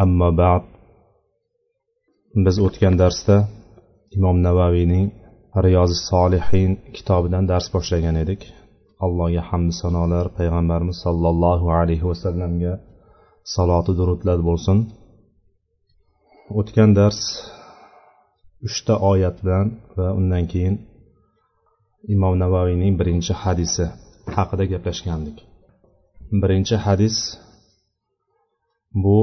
Ammo ba'd. Biz o'tgan darsda imom navaviyning riyozi solihin kitobidan dars boshlagan edik. Allohga hamdu sanolar payg'ambarimiz sollallohu alayhi vasallamga saloti durudlar bo'lsin. O'tgan dars uchta oyat bilan va undan keyin imom navaviyning birinchi hadisi haqida gaplashgandik. Birinchi hadis bu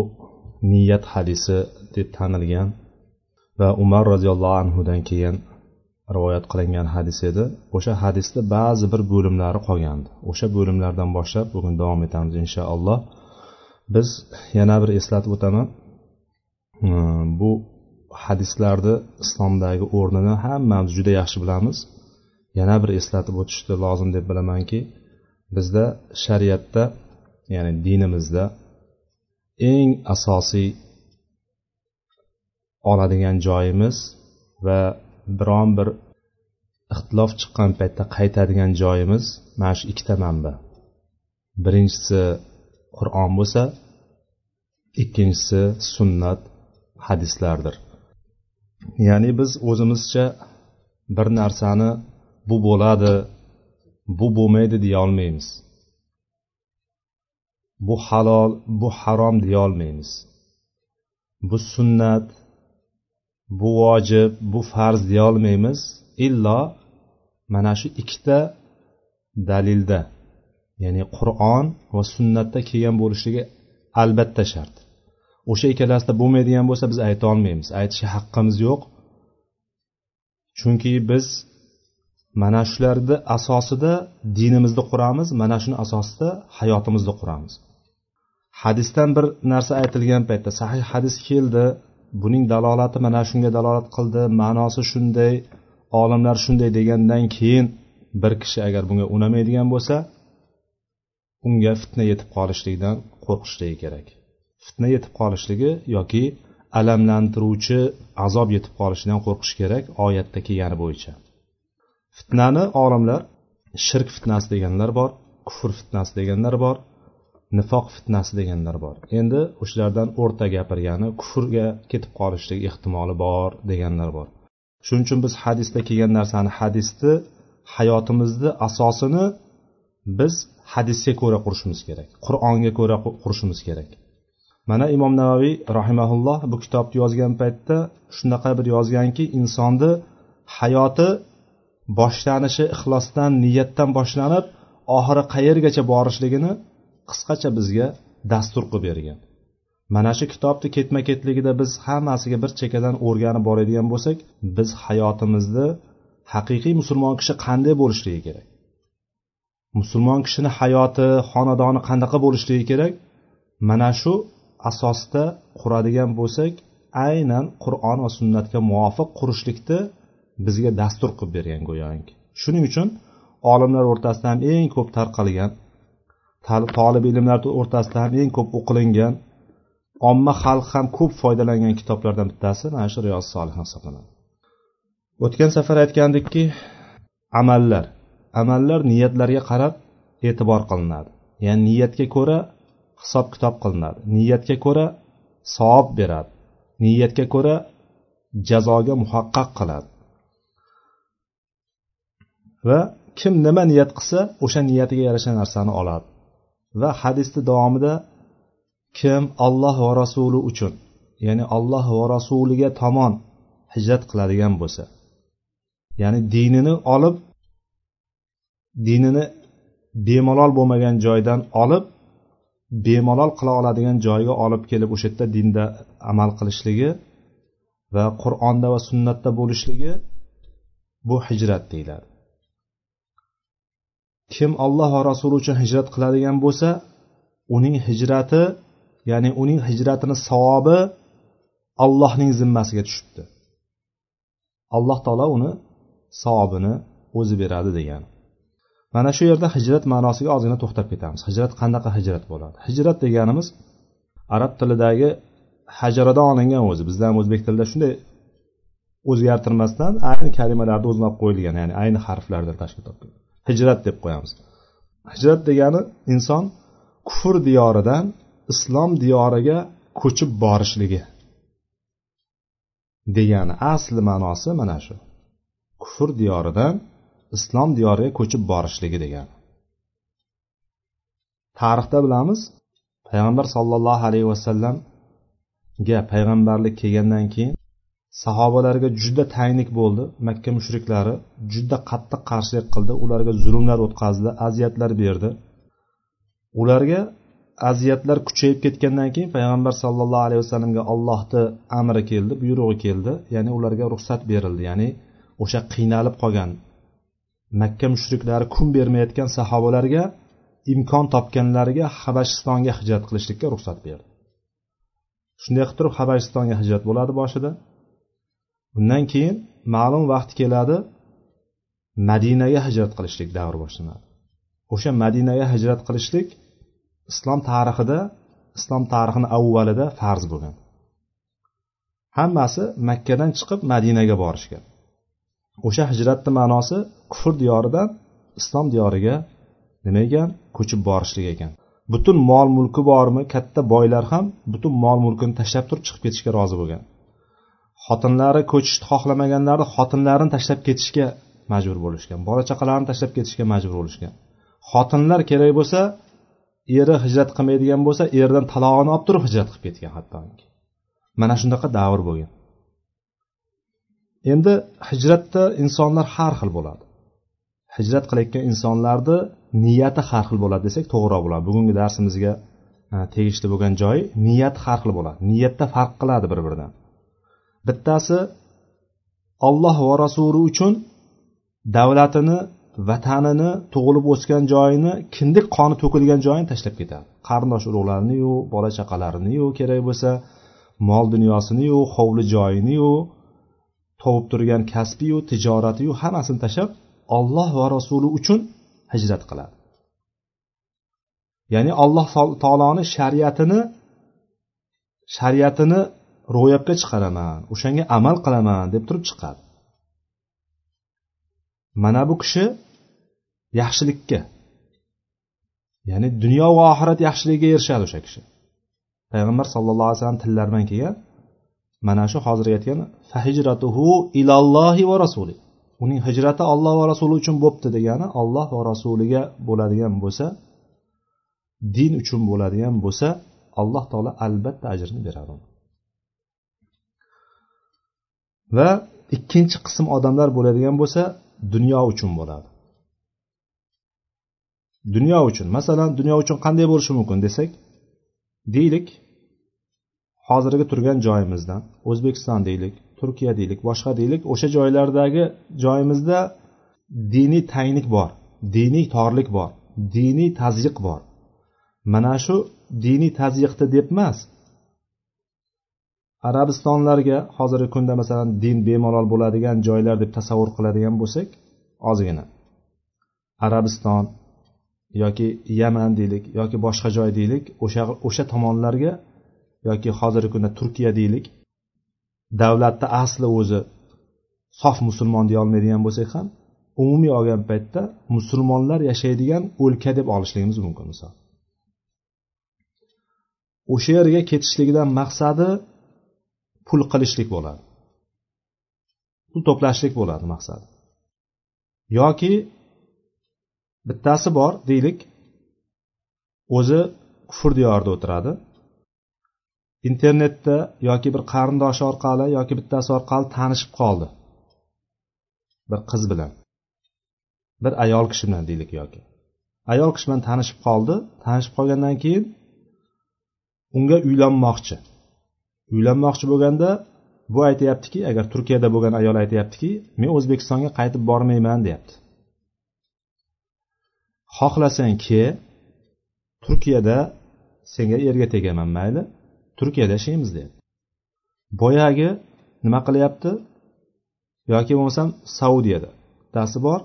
niyat hadisi deb tanilgan va umar roziyallohu anhudan keyin rivoyat qilingan hadis edi. O'sha hadisda ba'zi bir bo'limlari qolgandi. O'sha bo'limlardan boshlab bugun davom etamiz inshaalloh. Biz yana bir eslatib o'taman. Bu hadislarni islomdagi o'rnini hammamiz juda yaxshi bilamiz. Yana bir eslatib o'tishni lozim deb bilamanki bizda shariatda ya'ni dinimizda eng asosiy oladigan joyimiz va biron bir ixtilof chiqqan paytda qaytadigan joyimiz mana shu ikkita manba. Birinchisi qur'on bo'lsa ikkinchisi sunnat hadislardir. Ya'ni biz o'zimizcha bir narsani bu bo'ladi bu bo'lmaydi deya olmaymiz. Bu halol bu harom deya olmaymiz bu sunnat bu vojib bu farz deya olmaymiz illo mana shu ikkita dalilda ya'ni qur'on va sunnatda kelgan bo'lishligi albatta shart. O'sha ikkalasida bo'lmaydigan bo'lsa biz ayta olmaymiz. Aytishga haqqimiz yo'q. Chunki biz mana shularni asosida dinimizni quramiz mana shuni asosida hayotimizni quramiz. Hadisdan bir narsa aytilgan paytda sahih hadis keldi buning dalolati mana shunga dalolat qildi ma'nosi shunday olimlar shunday degandan keyin bir kishi agar bunga unamaydigan bo'lsa unga fitna yetib qolishlikdan qo'rqishligi kerak. Fitna yetib qolishligi yoki alamlantiruvchi azob yetib qolishidan qo'rqish kerak oyatda kelgani bo'yicha. Fitnani olimlar shirk fitnasi deganlar bor kufr fitnasi deganlar bor nifoq fitnasi deganlar bor. Endi o'shalardan o'rta gapirgani kufrga ketib qolishlik ehtimoli bor deganlar bor. Shuning uchun biz hadisda kelgan narsani hadisni hayotimizni asosini biz hadisga ko'ra qurishimiz kerak qur'onga ko'ra qurishimiz kerak. Mana imom navaviy rahimaulloh bu kitobni yozgan paytda shunaqa bir yozganki insonni hayoti boshlanishi ixlosdan niyatdan boshlanib oxiri qayergacha borishligini qisqacha bizga dastur qilib bergan. Mana shu kitobni ketma ketligida biz hammasiga bir chekkadan o'rganib boradigan bo'lsak biz hayotimizni haqiqiy musulmon kishi qanday bo'lishligi kerak? Musulmon kishini hayoti xonadoni qanaqa bo'lishligi kerak? Mana shu asosda quradigan bo'lsak aynan qur'on va sunnatga muvofiq qurishlikni bizga dastur qilib bergan go'yoki. Shuning uchun olimlar o'rtasida ham eng ko'p tarqalgan tolib ilmlar o'rtasida ham eng ko'p o'qilingan omma xalq ham ko'p foydalangan kitoblardan bittasi mana shu riyoz solihin hisoblanadi. O'tgan safar aytgandikki amallar amallar niyatlarga qarab e'tibor qilinadi. Ya'ni niyatga ko'ra hisob kitob qilinadi niyatga ko'ra savob beradi niyatga ko'ra jazoga muhaqqaq qiladi. Va kim nima niyat qilsa o'sha niyatiga yarasha narsani oladi. Va hadisni davomida kim alloh va rasuli uchun ya'ni alloh va rasuliga tomon hijrat qiladigan bo'lsa ya'ni dinini olib dinini bemalol bo'lmagan joydan olib bemalol qila oladigan joyga olib kelib o'sha yerda dinda amal qilishligi va qur'onda va sunnatda bo'lishligi bu hijrat deyiladi. Kim alloh va rasuli uchun hijrat qiladigan bo'lsa uning hijrati ya'ni uning hijratini savobi allohning zimmasiga tushibdi. Alloh taolo uni savobini o'zi beradi degan. Mana shu yerda hijrat ma'nosiga ozgina to'xtab ketamiz. Hijrat qanaqa hijrat bo'ladi? Hijrat deganimiz arab tilidagi hajaradan olingan o'zi. Bizda ham o'zbek tilida shunday o'zgartirmasdan ayni kalimalarni o'zini olib qo'yilgan ya'ni ayni harflardan tashkil topgan hijrat deb qo'yamiz. Hijrat degani inson kufr diyoridan islom diyoriga ko'chib borishligi degani asli ma'nosi mana shu. Kufr diyoridan islom diyoriga ko'chib borishligi degani. Tarixda bilamiz payg'ambar sollallohu alayhi vasallamga payg'ambarlik kelgandan keyin sahobalarga juda tanglik bo'ldi. Makka mushriklari juda qattiq qarshilik qildi. Ularga zulmlar o'tkazdi aziyatlar berdi. Ularga aziyatlar kuchayib ketgandan keyin payg'ambar sollallohu alayhi vasallamga allohni amri keldi buyrug'i keldi. Ya'ni ularga ruxsat berildi. Ya'ni o'sha qiynalib qolgan makka mushriklari kun bermayotgan sahobalarga imkon topganlariga habashistonga hijrat qilishlikka ruxsat berdi. Shunday qilib turib habashistonga hijrat bo'ladi boshida. Undan keyin ma'lum vaqt keladi madinaga hijrat qilishlik davri boshlanadi. O'sha madinaga hijrat qilishlik islom tarixida islom tarixini avvalida farz bo'lgan. Hammasi makkadan chiqib madinaga borishgan. O'sha hijratni ma'nosi kufr diyoridan islom diyoriga nima ekan? Ko'chib borishlik ekan. Butun mol mulki bormi katta boylar ham butun mol mulkini tashlab turib chiqib ketishga rozi bo'lgan. Xotinlari ko'chishni xohlamaganlari xotinlarini tashlab ketishga majbur bo'lishgan bola chaqalarini tashlab ketishga majbur bo'lishgan. Xotinlar kerak bo'lsa eri hijrat qilmaydigan bo'lsa eridan talog'ini olib turib hijrat qilib ketgan hattoki. Mana shunaqa davr bo'lgan. Endi hijratda insonlar har xil bo'ladi. Hijrat qilayotgan insonlarni niyati har xil bo'ladi desak to'g'riroq bo'ladi. Bugungi darsimizga e, tegishli bo'lgan joyi niyat har xil bo'ladi. Niyatda farq qiladi bir biridan bittasi olloh va rasuli uchun davlatini vatanini tug'ilib o'sgan joyini kindik qoni to'kilgan joyini tashlab ketadi. Qarindosh urug'lariniyu bola chaqalariniyu kerak bo'lsa mol dunyosiniyu hovli joyiniyu tovib turgan kasbiyu tijoratiyu hammasini tashlab olloh va rasuli uchun hijrat qiladi. Ya'ni alloh taoloni shariatini shariatini ro'yobga chiqaraman o'shanga amal qilaman deb turib chiqadi. Mana bu kishi yaxshilikka ya'ni dunyo va oxirat yaxshiligiga erishadi o'sha kishi. Payg'ambar sallallohu alayhi vasallam tillari kelgan mana shu hozir aytgan fahijratuhu ilallohi va rasuli. Uning hijrati olloh va rasuli uchun bo'pti degani olloh va rasuliga bo'ladigan bo'lsa din uchun bo'ladigan bo'lsa alloh taolo albatta ajrini beradi. Va ikkinchi qism odamlar bo'ladigan bo'lsa dunyo uchun bo'ladi. Dunyo uchun. Masalan dunyo uchun qanday bo'lishi mumkin desak deylik hozirgi turgan joyimizdan o'zbekiston deylik turkiya deylik boshqa deylik o'sha joylardagi joyimizda diniy tanglik bor diniy torlik bor diniy tazyiq bor. Mana shu diniy tazyiqni deb emas arabistonlarga hozirgi kunda masalan din bemalol bo'ladigan joylar deb tasavvur qiladigan bo'lsak ozgina. Arabiston yoki yaman deylik yoki boshqa joy deylik o'sha o'sha tomonlarga yoki hozirgi kunda turkiya deylik davlatni asli o'zi sof musulmon deyolmaydigan bo'lsak ham umumiy olgan paytda musulmonlar yashaydigan o'lka deb olishligimiz mumkin misol. O'sha yerga ketishligidan maqsadi pul qilishlik bo'ladi. Pul to'plashlik bo'ladi maqsadi yoki bittasi bor deylik o'zi kufr diyorida o'tiradi. Internetda yoki bir qarindoshi orqali yoki bittasi orqali tanishib qoldi. Bir qiz bilan. Bir ayol kishi bilan deylik yoki. Ayol kishi bilan tanishib qoldi tanishib qolgandan keyin unga uylanmoqchi. Uylanmoqchi bo'lganda bu aytyaptiki agar turkiyada bo'lgan ayol aytyaptiki men o'zbekistonga qaytib bormayman deyapti. Xohlasang ke turkiyada senga erga tegaman mayli turkiyada yashaymiz deyapti. Boyagi nima qilyapti? Yoki bo'lmasam saudiyada. Bittasi bor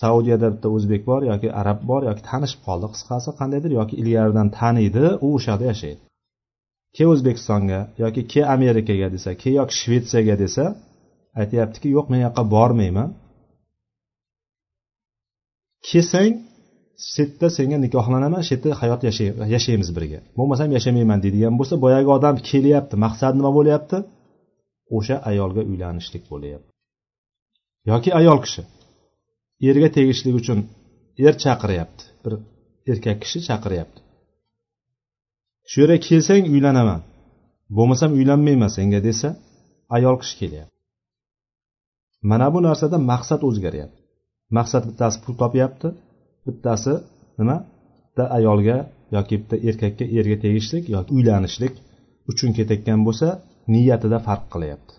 saudiyada bitta o'zbek bor yoki arab bor yoki tanishib qoldi qisqasi qandaydir yoki ilgaridan taniydi u o'sha yerda yashaydi. Ke o'zbekistonga yoki ke amerikaga desa ke yoki shvetsiyaga desa aytyaptiki yo'q men yoqqa bormayman. Kelsang shu yerda senga nikohlanaman shu yerda hayot yashaymiz birga. Bo'lmasam yashamayman deydigan bo'lsa boyagi odam kelyapti maqsad nima bo'lyapti? O'sha ayolga uylanishlik bo'lyapti. Yoki ayol kishi erga tegishlik uchun er chaqiryapti bir erkak kishi chaqiryapti shu yerga kelsang uylanaman. Bo'lmasam uylanmayman senga desa ayol qishi kelyapti. Mana bu narsada maqsad o'zgaryapti. Maqsad bittasi pul topyapti bittasi nima? Bitta ayolga yoki bitta erkakka erga tegishlik yoki uylanishlik uchun ketayotgan bo'lsa niyatida farq qilyapti.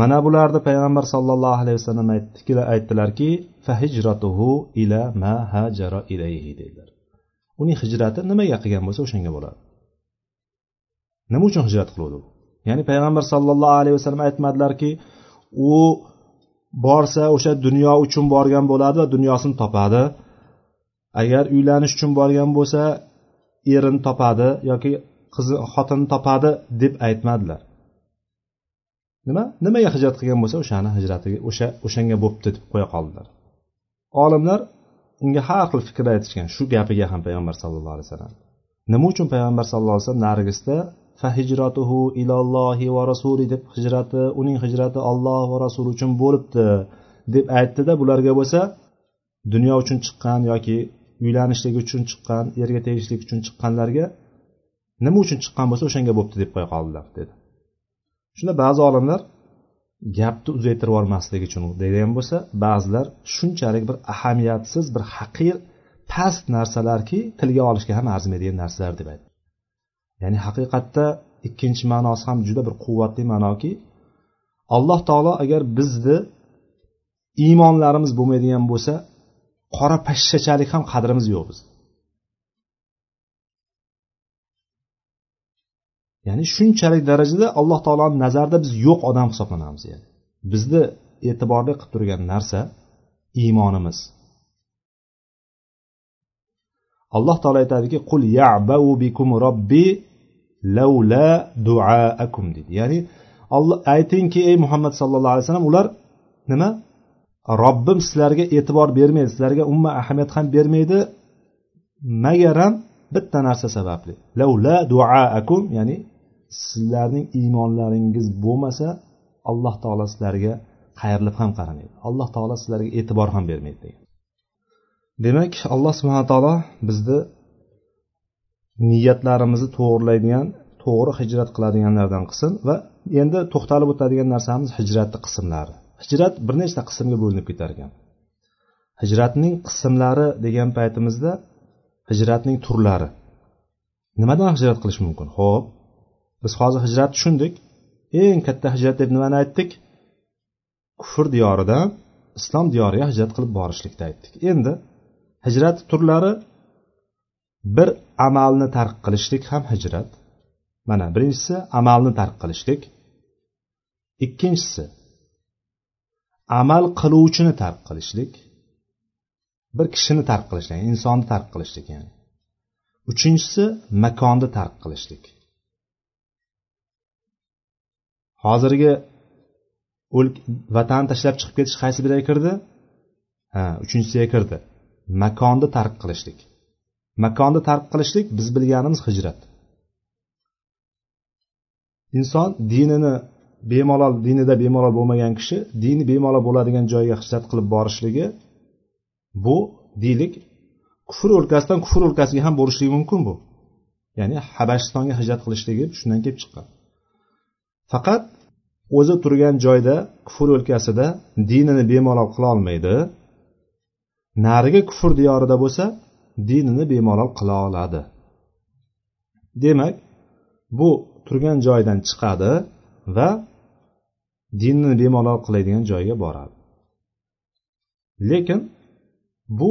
Mana bularni payg'ambar sollallohu alayhi vasallam aytdilarki fahijratuhu ila ma hajara ilayhi dedilar. Uning hijrati nimaga qilgan bo'lsa o'shanga bo'ladi. Nima uchun hijrat qiluvdi? Ya'ni payg'ambar sollallohu alayhi vasallam aytmadilarki u borsa o'sha dunyo uchun borgan bo'ladi va dunyosini topadi. Agar uylanish uchun borgan bo'lsa erini topadi yoki qizi xotinni topadi deb aytmadilar. Nima? Nimaga hijrat qilgan bo'lsa o'shani hijratiga o'sha o'shanga bo'pti deb qo'ya qoldilar. Olimlar unga har xil fikr aytishgan shu gapiga ham payg'ambar sallallohu alayhi vasallam. Nima uchun payg'ambar sallallohu alayhi vasallam narigisida fahijratuhu ilallohi va rasuli deb hijrati uning hijrati olloh va rasuli uchun bo'libdi deb aytdida bularga bo'lsa dunyo uchun chiqqan yoki uylanishlik uchun chiqqan yerga tegishlik uchun chiqqanlarga nima uchun chiqqan bo'lsa o'shanga bo'libdi deb qo'ya qoldilar dedi. Shunda ba'zi olimlar gapni uzaytirib yubormaslik uchun degan bo'lsa ba'zilar shunchalik bir ahamiyatsiz bir haqir past narsalarki tilga olishga ham arzimaydigan narsalar deb aytdi. Ya'ni haqiqatda ikkinchi ma'nosi ham juda bir quvvatli ma'noki alloh taolo agar bizni iymonlarimiz bo'lmaydigan bo'lsa qora pashshachalik ham qadrimiz yo'q biz. Ya'ni shunchalik darajada alloh taoloni nazarida biz yo'q odam hisoblanamiz yani. Bizni e'tiborli qilib turgan narsa iymonimiz. Alloh taolo aytadiki qul ya'bau bikum robbi lavla duaakum deydi ya'ni olloh aytingki ey muhammad sallallohu alayhi vasallam ular nima? Robbim sizlarga e'tibor bermaydi sizlarga umuman ahamiyat ham bermaydi magaram bitta narsa sababli. Lavla duaakum ya'ni sizlarning iymonlaringiz bo'lmasa alloh taolo sizlarga qayrilib ham qaramaydi alloh taolo sizlarga e'tibor ham bermaydi degan. Demak alloh subhana taolo bizni niyatlarimizni to'g'irlaydigan to'g'ri hijrat qiladiganlardan qilsin va endi to'xtalib o'tadigan narsamiz hijratni qismlari. Hijrat bir nechta qismga bo'linib ketar ekan. Hijratning qismlari degan paytimizda hijratning turlari. Nimadan hijrat qilish mumkin? Ho'p biz hozir hijrat tushundik. Eng katta hijrat deb nimani aytdik? Kufr diyoridan islom diyoriga hijrat qilib borishlikni aytdik. Endi hijrat turlari bir amalni tark qilishlik ham hijrat. Mana birinchisi amalni tark qilishlik. Ikkinchisi amal qiluvchini tark qilishlik. Bir kishini tark qilishlik insonni tark qilishlik ya'ni. Uchinchisi makonni tark qilishlik. Hozirgi vatanni tashlab chiqib ketish qaysi biriga kirdi? Ha uchinchisiga kirdi. Makonni tark qilishlik. Makonni tark qilishlik biz bilganimiz hijrat. Inson dinini bemalol dinida bemalol bo'lmagan kishi dini bemalol bo'ladigan joyga hijrat qilib borishligi bu deylik kufr o'lkasidan kufr o'lkasiga ham bo'lishligi mumkin bu. Ya'ni habashistonga hijrat qilishligi shundan kelib chiqqan. Faqat o'zi turgan joyda kufr o'lkasida dinini bemalol qilolmaydi narigi kufr diyorida bo'lsa dinini bemalol qila oladi. Demak bu turgan joydan chiqadi va dinini bemalol qiladigan joyga boradi. Lekin bu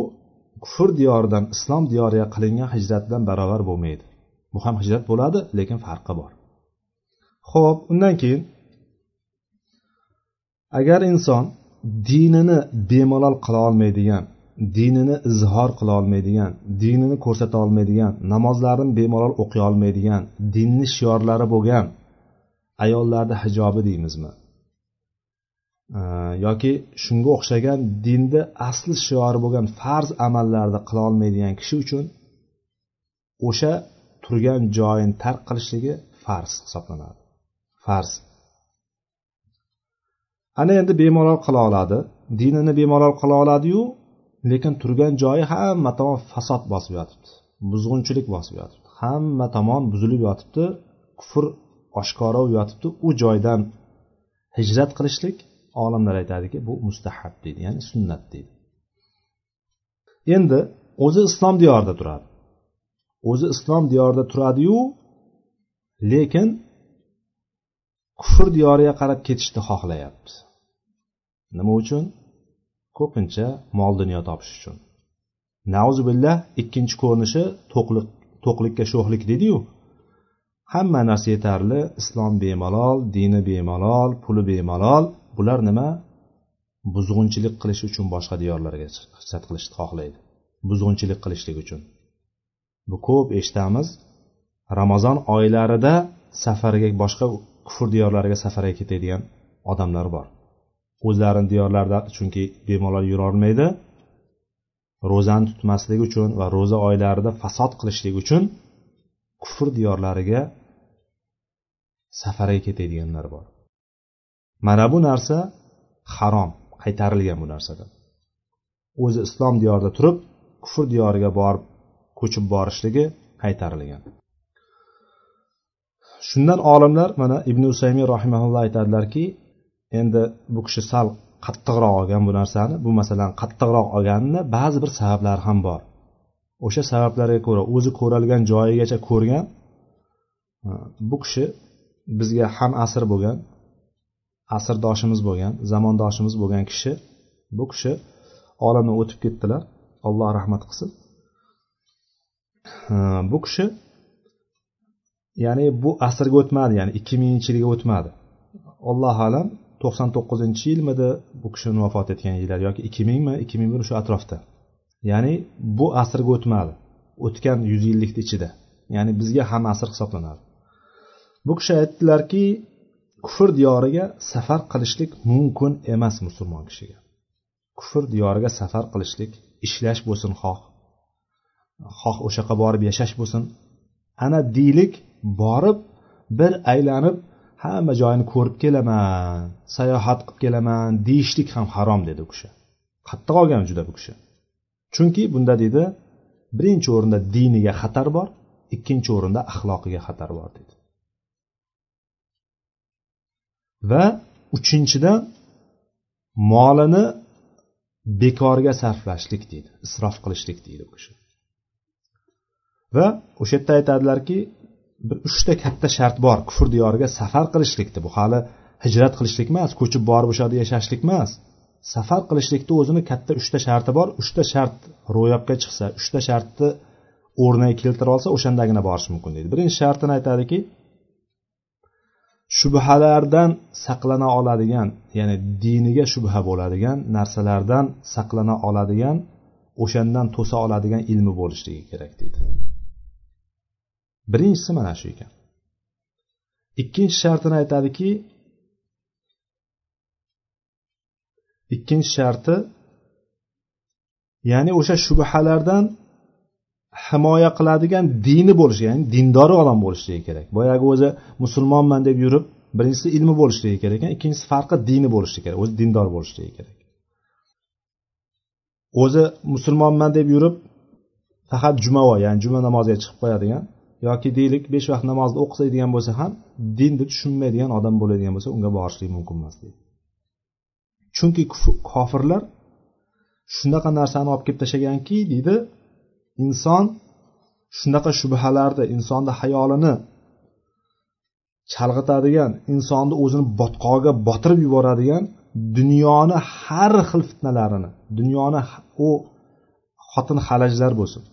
kufr diyoridan islom diyoriga qilingan hijrat bilan barobar bo'lmaydi. Bu ham hijrat bo'ladi lekin farqi bor. Ho'p undan keyin. Agar inson dinini bemalol qila olmaydigan dinini izhor qila olmaydigan dinini ko'rsata olmaydigan namozlarini bemalol o'qiy olmaydigan dinni shiorlari bo'lgan ayollarni hijobi deymizmi? Yoki shunga o'xshagan dinni asli shiori bo'lgan farz amallarni qila olmaydigan kishi uchun o'sha turgan joyini tark qilishligi farz hisoblanadi. Farz. Ana endi bemalol qila oladi. Dinini bemalol qila oladiyu lekin turgan joyi hamma tomon fasod bosib yotibdi buzg'unchilik bosib yotibdi. Hamma tomon buzilib yotibdi kufr oshkora bo'lib yotibdi. U joydan hijrat qilishlik olimlar aytadiki bu mustahab deydi ya'ni sunnat deydi. Endi o'zi islom diyorida turadi. O'zi islom diyorida turadiyu lekin kufr diyoriga qarab ketishni xohlayapti. Nima uchun? Ko'pincha mol dunyo topish uchun. Nauzubillah ikkinchi ko'rinishi to'qlik to'qlikka sho'xlik deydiyu hamma narsa yetarli. Islom bemalol dini bemalol puli bemalol. Bular nima? Buzg'unchilik qilish uchun boshqa diyorlarga hijrat qilishni xohlaydi. Buzg'unchilik qilishlik uchun. Bu ko'p eshitamiz. Ramazon oylarida safarga boshqa kufr diyorlariga safarga ketadigan odamlar bor. O'zlarini diyorlarida chunki bemalol yurolmaydi. Ro'zani tutmaslik uchun va ro'za oylarida fasod qilishlik uchun kufr diyorlariga safarga ketadiganlar bor. Mana bu narsa harom qaytarilgan bu narsadan. O'zi islom diyorida turib kufr diyoriga borib ko'chib borishligi qaytarilgan. Shundan olimlar mana ibn usaymiy rahimaulloh aytadilarki endi bu kishi sal qattiqroq olgan bu narsani bu masalani qattiqroq olganini ba'zi bir sabablari ham bor. O'sha sabablarga ko'ra o'zi ko'ralgan joyigacha ko'rgan bu kishi bizga ham asr bo'lgan asrdoshimiz bo'lgan zamondoshimiz bo'lgan kishi bu kishi olamdan o'tib ketdilar. Alloh rahmat qilsin. Bu kishi ya'ni bu asrga o'tmadi ya'ni ikki minginchi yilga o'tmadi. Allohu alam to'qson to'qqizinchi yilmidi bu kishini vafot etgan yillar yoki ikki mingmi ikki ming bir o'sha atrofda. Ya'ni bu asrga o'tmadi o'tgan yuz yillikni ichida. Ya'ni bizga ham asr hisoblanadi. Bu kishi aytdilarki kufr diyoriga safar qilishlik mumkin emas musulmon kishiga. Kufr diyoriga safar qilishlik ishlash bo'lsin xoh. Xoh o'sha yoqqa borib yashash bo'lsin. Ana deylik borib bir aylanib hamma joyini ko'rib kelaman sayohat qilib kelaman deyishlik ham harom dedi u kishi. Qattiq olgan juda bu kishi. Chunki bunda deydi birinchi o'rinda diniga xatar bor ikkinchi o'rinda axloqiga xatar bor dedi. Va uchinchidan molini bekorga sarflashlik deydi isrof qilishlik deydi u kishi. Va o'sha yerda aytadilarki bir uchta katta shart bor. Kufr diyoriga safar qilishlikni bu hali hijrat qilishlik emas ko'chib borib o'sha yerda yashashlik emas. Safar qilishlikni o'zini katta uchta sharti bor. Uchta shart ro'yobga chiqsa uchta shartni o'rniga keltira olsa o'shandagina borish mumkin deydi. Birinchi shartini aytadiki shubhalardan saqlana oladigan ya'ni diniga shubha bo'ladigan narsalardan saqlana oladigan o'shandan to'sa oladigan ilmi bo'lishligi kerak deydi. Birinchisi mana shu ekan. Ikkinchi shartini aytadiki ikkinchi sharti ya'ni o'sha shubhalardan himoya qiladigan dini bo'lishi ya'ni dindori odam bo'lishligi kerak. Boyagi o'zi musulmonman deb yurib birinchisi ilmi bo'lishligi kerak ekan ikkinchisi farqi dini bo'lishligi kerak o'zi dindor bo'lishligi kerak. O'zi musulmonman deb yurib faqat jumavoy ya'ni juma namoziga chiqib qo'yadigan yoki deylik besh vaqt namozni o'qisaydigan bo'lsa ham dinni tushunmaydigan odam bo'ladigan bo'lsa unga borishlik mumkin emas deydi. Chunki kofirlar shunaqa narsani olib kelib tashlaganki deydi inson shunaqa shubhalarni insonni hayolini chalg'itadigan insonni o'zini botqog'iga botirib yuboradigan dunyoni har xil fitnalarini dunyoni u xotin halajlar bo'lsin.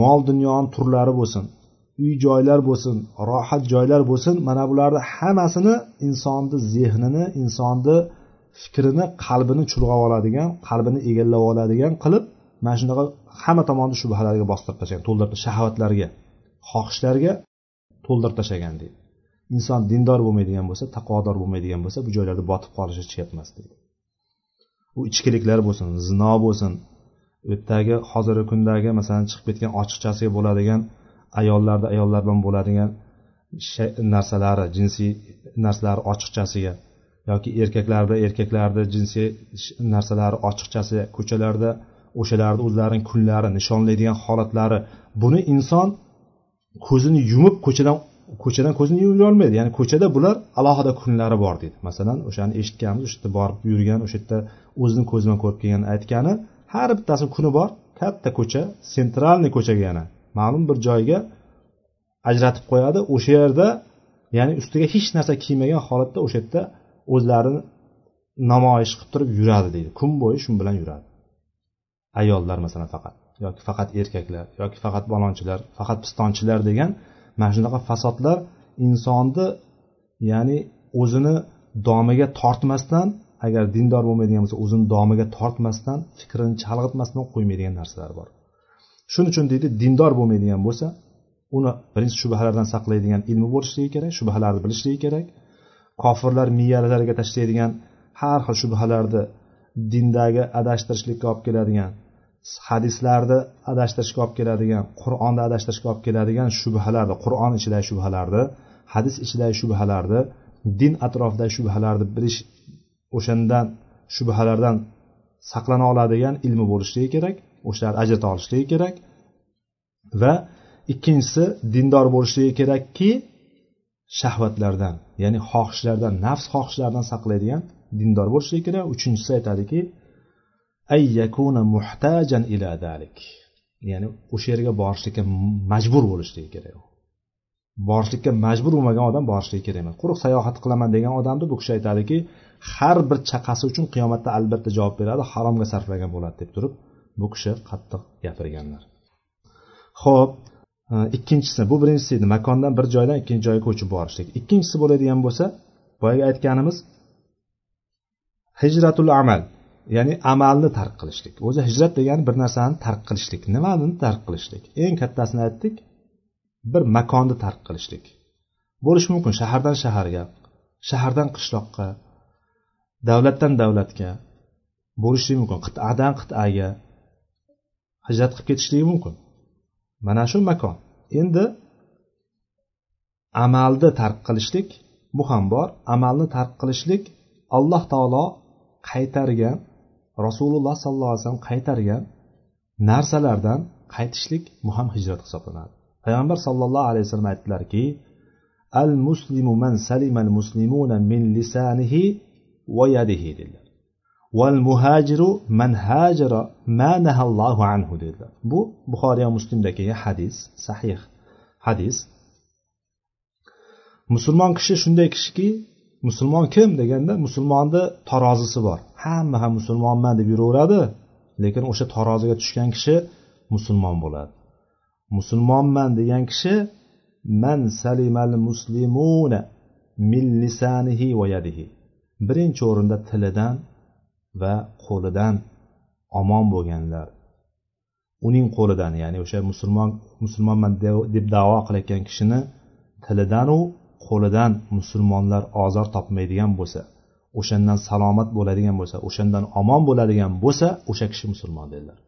Mol dunyoni turlari bo'lsin uy joylar bo'lsin rohat joylar bo'lsin mana bularni hammasini insonni zehnini insonni fikrini qalbini chulg'ab oladigan qalbini egallab oladigan qilib mana shunaqa hamma tomonni shubhalarga bostirib tashlagan to'ldirib shahvatlarga xohishlarga to'ldirib tashlagan deydi. Inson dindor bo'lmaydigan bo'lsa taqvodor bo'lmaydigan bo'lsa bu joylarda botib qolishi shart emas deydi. U ichkiliklar bo'lsin zino bo'lsin u hozirgi kundagi masalan chiqib ketgan ochiqchasiga bo'ladigan ayollarda ayollar bilan bo'ladigan narsalari jinsiy narsalari ochiqchasiga yoki erkaklarda erkaklarni jinsiy narsalari ochiqchasi ko'chalarda o'shalarni o'zlarining kunlari nishonlaydigan holatlari. Buni inson ko'zini yumib ko'chadan ko'chadan ko'zini yumib yurolmaydi. Ya'ni ko'chada bular alohida kunlari bor deydi. Masalan o'shani eshitganmiz o'sha yerda borib yurgan o'sha yerda o'zini ko'zi bilan ko'rib kelgan aytgani har bittasi kuni bor katta ko'cha sentralniy ko'chaga yana. Ma'lum bir joyga ajratib qo'yadi. O'sha yerda ya'ni ustiga hech narsa kiymagan holatda o'sha yerda o'zlarini namoyish qilib turib yuradi deydi. Kun bo'yi shu bilan yuradi. Ayollar masalan faqat yoki faqat erkaklar yoki faqat balonchilar faqat pistonchilar degan mana shunaqa fasodlar insonni ya'ni o'zini domiga tortmasdan agar dindor bo'lmaydigan bo'lsa o'zini domiga tortmasdan fikrini chalg'itmasdan qo'ymaydigan narsalar bor. Shuning uchun deydi dindor bo'lmaydigan bo'lsa uni birinchi shubhalardan saqlaydigan ilmi bo'lishligi kerak shubhalarni bilishligi kerak. Kofirlar miyalariga tashlaydigan har xil shubhalarni dindagi adashtirishlikka olib keladigan hadislarni adashtirishga olib keladigan qur'onni adashtirishga olib keladigan shubhalarni qur'on ichidagi shubhalarni hadis ichidagi shubhalarni din atrofidagi shubhalarni bilish o'shandan shubhalardan saqlana oladigan ilmi bo'lishligi kerak o'shalarni ajrata olishligi kerak va ikkinchisi dindor bo'lishligi kerakki shahvatlardan ya'ni xohishlardan nafs xohishlaridan saqlaydigan dindor bo'lishligi kerak. Uchinchisi aytadiki ay yakuna muhtajan ila dalik ya'ni o'sha yerga borishlikka majbur bo'lishligi kerak borishlikka majbur bo'lmagan odam borishligi kerak emas. Quruq sayohat qilaman degan odamni bu kishi aytadiki har bir chaqasi uchun qiyomatda albatta javob beradi haromga sarflagan bo'ladi deb turib bu kishi qattiq gapirganlar. Ho'p e, ikkinchisi bu birinchisi edi. Makondan bir joydan ikkinchi joyga ko'chib borishlik. Ikkinchisi bo'ladigan bo'lsa boyagi aytganimiz hijratul amal ya'ni amalni tark qilishlik. O'zi hijrat degani bir narsani tark qilishlik. Nimani tark qilishlik? Eng kattasini aytdik bir makonni tark qilishlik. Bo'lishi mumkin shahardan shaharga shahardan qishloqqa davlatdan davlatga bo'lishligi mumkin. Qit'adan qit'aga hijrat qilib ketishligi mumkin. Mana shu makon. Endi amalni tark qilishlik bu ham bor. Amalni tark qilishlik alloh taolo qaytargan rasululloh sollallohu alayhi vasallam qaytargan narsalardan qaytishlik bu ham hijrat hisoblanadi. Payg'ambar sollallohu alayhi vasallam aytdilarki al muslimu man salimal muslimuna min lisanihi ويده dedilar. Val muhajiru man hajara ma nahallohu anhu dedilar. Bu buxoriy muslimda kelgan hadis sahih hadis. Musulmon kishi shunday kishiki musulmon kim? deganda musulmonni tarozisi bor. Hamma ham musulmonman deb yuraveradi lekin o'sha taroziga tushgan kishi musulmon bo'ladi. Musulmonman degan kishi man salimal muslimuna min lisanihi va yadihi. Birinchi o'rinda tilidan va qo'lidan omon bo'lganlar. Uning qo'lidan ya'ni o'sha musulmon musulmonman deb davo qilayotgan kishini tilidanu qo'lidan musulmonlar ozor topmaydigan bo'lsa o'shandan salomat bo'ladigan bo'lsa o'shandan omon bo'ladigan bo'lsa o'sha kishi musulmon dedilar.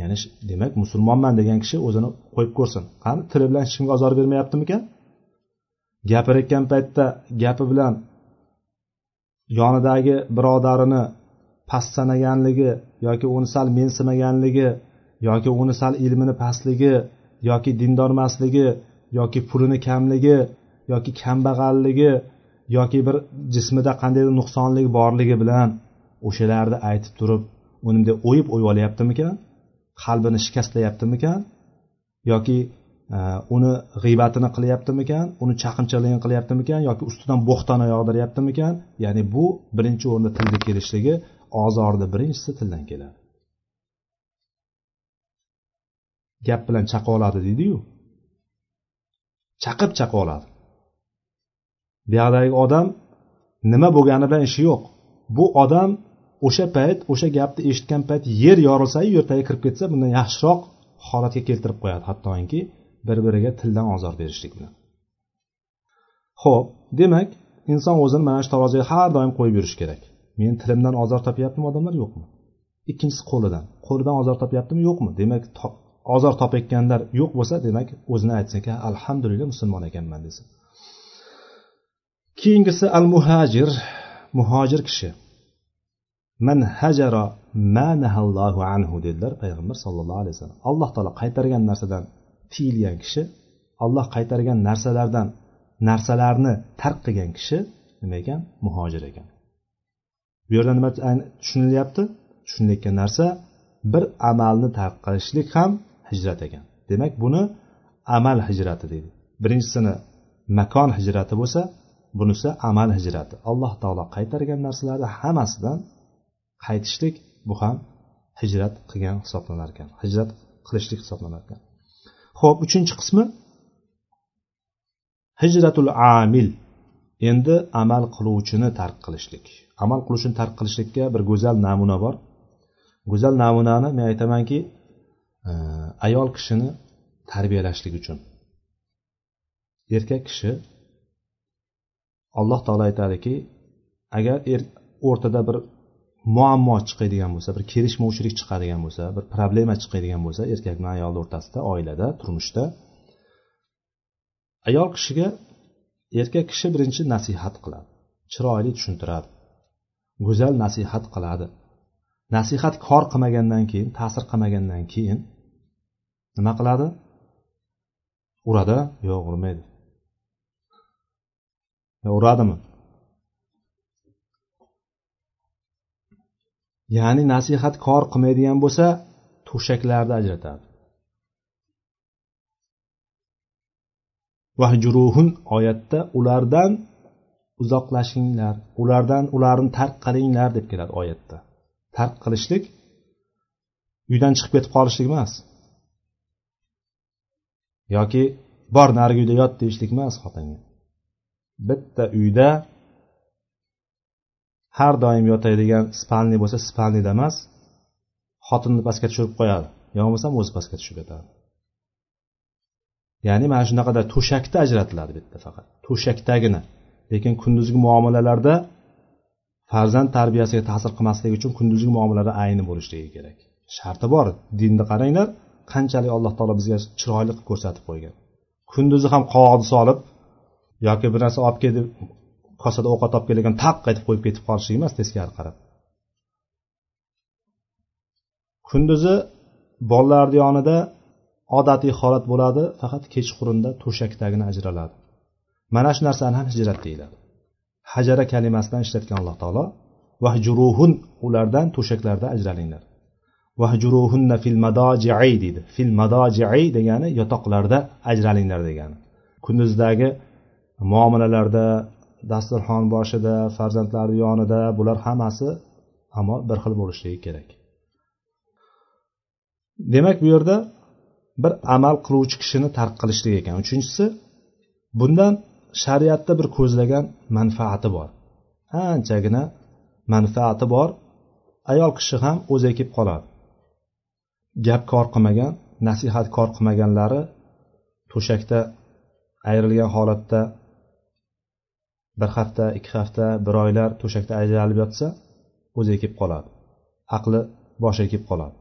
Ya'ni demak musulmonman degan kishi o'zini qo'yib ko'rsin. Qani tili bilan hech kimga ozor bermayaptimikan? Gapirayotgan paytda gapi bilan yonidagi birodarini past sanaganligi yoki uni sal mensimaganligi yoki uni sal ilmini pastligi yoki dindormasligi yoki pulini kamligi yoki kambag'alligi yoki bir jismida qandaydir nuqsonlik borligi bilan o'shalarni aytib turib uni bunday o'yib o'yib olyaptimikan qalbini shikastlayaptimikan? Yoki uni g'iybatini qilyaptimikan uni chaqimchiligini qilyaptimikan yoki ustidan bo'xtana yog'diryaptimikan ya'ni bu birinchi o'rinda tilga kelishligi ozorni birinchisi tildan keladi. Gap bilan chaqa oladi deydiyu. Chaqib chaqa oladi. Buyoqdagi odam nima bo'lgani bilan ishi yo'q. Bu odam o'sha payt o'sha gapni eshitgan payt yer yorilsayu yer tagiga kirib ketsa bundan yaxshiroq holatga keltirib qo'yadi. Hattoki bir biriga tildan ozor berishlik bilan. Ho'p demak inson o'zini mana shu taroziga har doim qo'yib yurishi kerak. Men tilimdan ozor topyaptimi odamlar? Yo'qmi? Ikkinchisi qo'lidan. Qo'lidan ozor topyaptimi? Yo'qmi? Demak ozor topayotganlar yo'q bo'lsa demak o'zini aytsinki alhamdulillah musulmon ekanman desin keyingisi al muhajir muhojir kishi. Man hajara ma nahallohu anhu dedilar payg'ambar sallallohu alayhi vasallam. Alloh taolo qaytargan narsadan tiyilgan kishi alloh qaytargan narsalardan narsalarni tark qilgan kishi nima ekan? Muhojir ekan. Bu yerda nima tushunilyapti? Tushunilayotgan narsa bir amalni tark qilishlik ham hijrat ekan. Demak buni amal hijrati deydi. Birinchisini makon hijrati bo'lsa bunisi amal hijrati. Alloh taolo qaytargan narsalarni hammasidan qaytishlik bu ham hijrat qilgan hisoblanar ekan hijrat qilishlik hisoblanar ekan ho'p uchinchi qismi. Hijratul amil. Endi amal qiluvchini tark qilishlik. Amal qiluvchini tark qilishlikka bir go'zal namuna bor. Go'zal namunani men aytamanki e, ayol kishini tarbiyalashlik uchun. Erkak kishi alloh taolo aytadiki agar er o'rtada bir muammo chiqadigan bo'lsa bir kelishmovchilik chiqadigan bo'lsa bir problema chiqadigan bo'lsa erkak bilan ayolni o'rtasida oilada turmushda ayol kishiga erkak kishi birinchi nasihat qiladi chiroyli tushuntiradi go'zal nasihat qiladi. Nasihat kor qilmagandan keyin ta'sir qilmagandan keyin nima qiladi? Uradi. Yo'q urmaydi. Uradimi? Ya'ni nasihat kor qilmaydigan bo'lsa to'shaklarni ajratadi. Vahjuruhun oyatda ulardan uzoqlashinglar ulardan ularni tark qilinglar deb keladi oyatda. Tark qilishlik uydan chiqib ketib qolishlik emas. Yoki bor narigi uyda yot deyishlik emas xotinga. Bitta uyda har doim yotadigan spalniy bo'lsa spalniyda emas xotinni pastga tushirib qo'yadi. Yo bo'lmasam o'zi pastga tushib ketadi ya'ni mana shunaqada to'shakda ajratiladi bitta faqat. To'shakdagina. Lekin kunduzgi muomalalarda farzand tarbiyasiga ta'sir qilmasligi uchun kunduzgi muomalada ayni bo'lishligi kerak. Sharti bor. Dinni qaranglar qanchalik alloh taolo bizga chiroyli qilib ko'rsatib qo'ygan. Kunduzi ham qovoqni solib yoki bir narsa olib kel deb kosada ovqat olib kelgan taq aytib qo'yib ketib qolishlik emas teskari qarab. Kunduzi bolalarni yonida odatiy holat bo'ladi faqat kechqurunda to'shakdagina ajraladi. Mana shu narsani ham hijrat deyiladi. Hajara kalimasidan ishlatgan alloh taolo vahjuruhun ulardan to'shaklarda ajralinglar. Vahjuruhunna fil madojii deydi. Fil madojii degani yotoqlarda ajralinglar degani. Kunduzdagi muomalalarda dasturxon boshida farzandlari yonida bular hammasi ammo bir xil bo'lishligi kerak. Demak bu yerda bir amal qiluvchi kishini tark qilishlik ekan. Uchinchisi bundan shariatda bir ko'zlagan manfaati bor. Anchagina manfaati bor. Ayol kishi ham o'zi kelib qoladi. Gap kor qilmagan nasihat kor qilmaganlari to'shakda ayrilgan holatda bir hafta ikki hafta bir oylar to'shakda ajralib yotsa o'ziga kelib qoladi. Aqli boshiga kelib qoladi.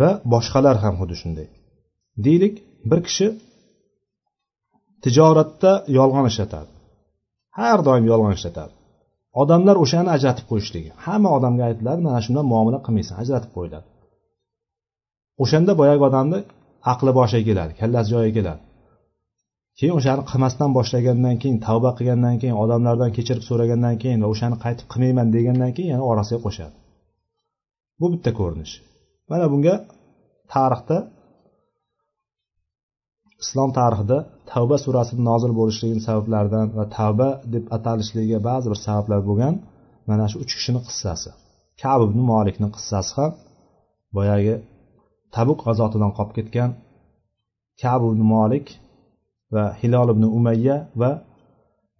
Va boshqalar ham xuddi shunday. Deylik bir kishi tijoratda yolg'on ishlatadi. Har doim yolg'on ishlatadi. Odamlar o'shani ajratib qo'yishligi. Hamma odamga aytiladi mana shundan muomala qilmaysan ajratib qo'yiladi. O'shanda boyagi odamni aqli boshiga keladi kallasi joyiga keladi. Keyin o'shani qilmasdan boshlagandan keyin tavba qilgandan keyin odamlardan kechirib so'ragandan keyin va o'shani qaytib qilmayman degandan keyin yana orasiga qo'shadi. Bu bitta ko'rinish. Mana bunga tarixda islom tarixida tavba surasini nozil bo'lishligini sabablaridan va tavba deb atalishligiga ba'zi bir sabablar bo'lgan mana shu uch kishini qissasi. Kab ibn molikni qissasi ham boyagi tabuk g'azotidan qolib ketgan kab ibn molik va hilol ibn umayya va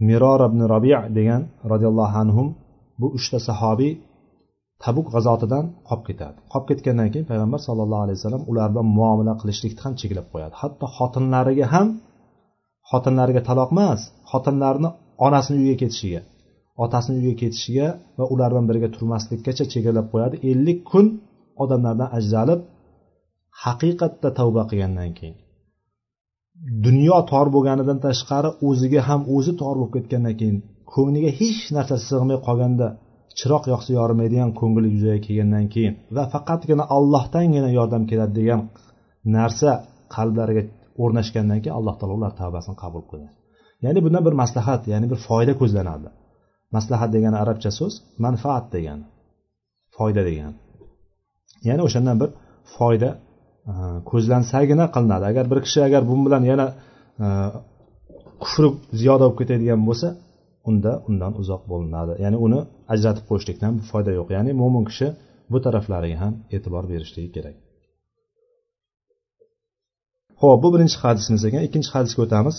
miror ibn robi degan roziyallohu anhum bu uchta sahobiy tabuk g'azotidan qolib ketadi. Qolib ketgandan keyin payg'ambar sallallohu alayhi vasallam ular bilan muomala qilishlikni ham cheklab qo'yadi. Hatto xotinlariga ham xotinlariga taloq emas xotinlarni onasini uyiga ketishiga otasini uyiga ketishiga va ular bilan birga turmaslikkacha chegaralab qo'yadi. Ellik kun odamlardan ajralib haqiqatda tavba qilgandan keyin. Dunyo tor bo'lganidan tashqari o'ziga ham o'zi tor bo'lib ketgandan keyin ko'ngliga hech narsa sig'may qolganda chiroq yoqsa yorimaydigan ko'ngil yuzaga kelgandan keyin va faqatgina allohdangina yordam keladi degan narsa qalblariga o'rnashgandan keyin alloh taolo ular tavbasini qabul qiladi. Ya'ni bundan bir maslahat ya'ni bir foyda ko'zlanadi. Maslahat degani arabcha so'z manfaat degani foyda degani. Ya'ni o'shandan bir foyda ko'zlansagina qilinadi agar bir kishi agar bu bilan yana e, kufri ziyoda bo'lib ketadigan bo'lsa unda undan uzoq bo'linadi ya'ni uni ajratib qo'yishlikdan foyda yo'q ya'ni mo'min kishi bu taraflariga ham e'tibor berishligi kerak ho'p bu birinchi hadisimiz ekan ikkinchi hadisga o'tamiz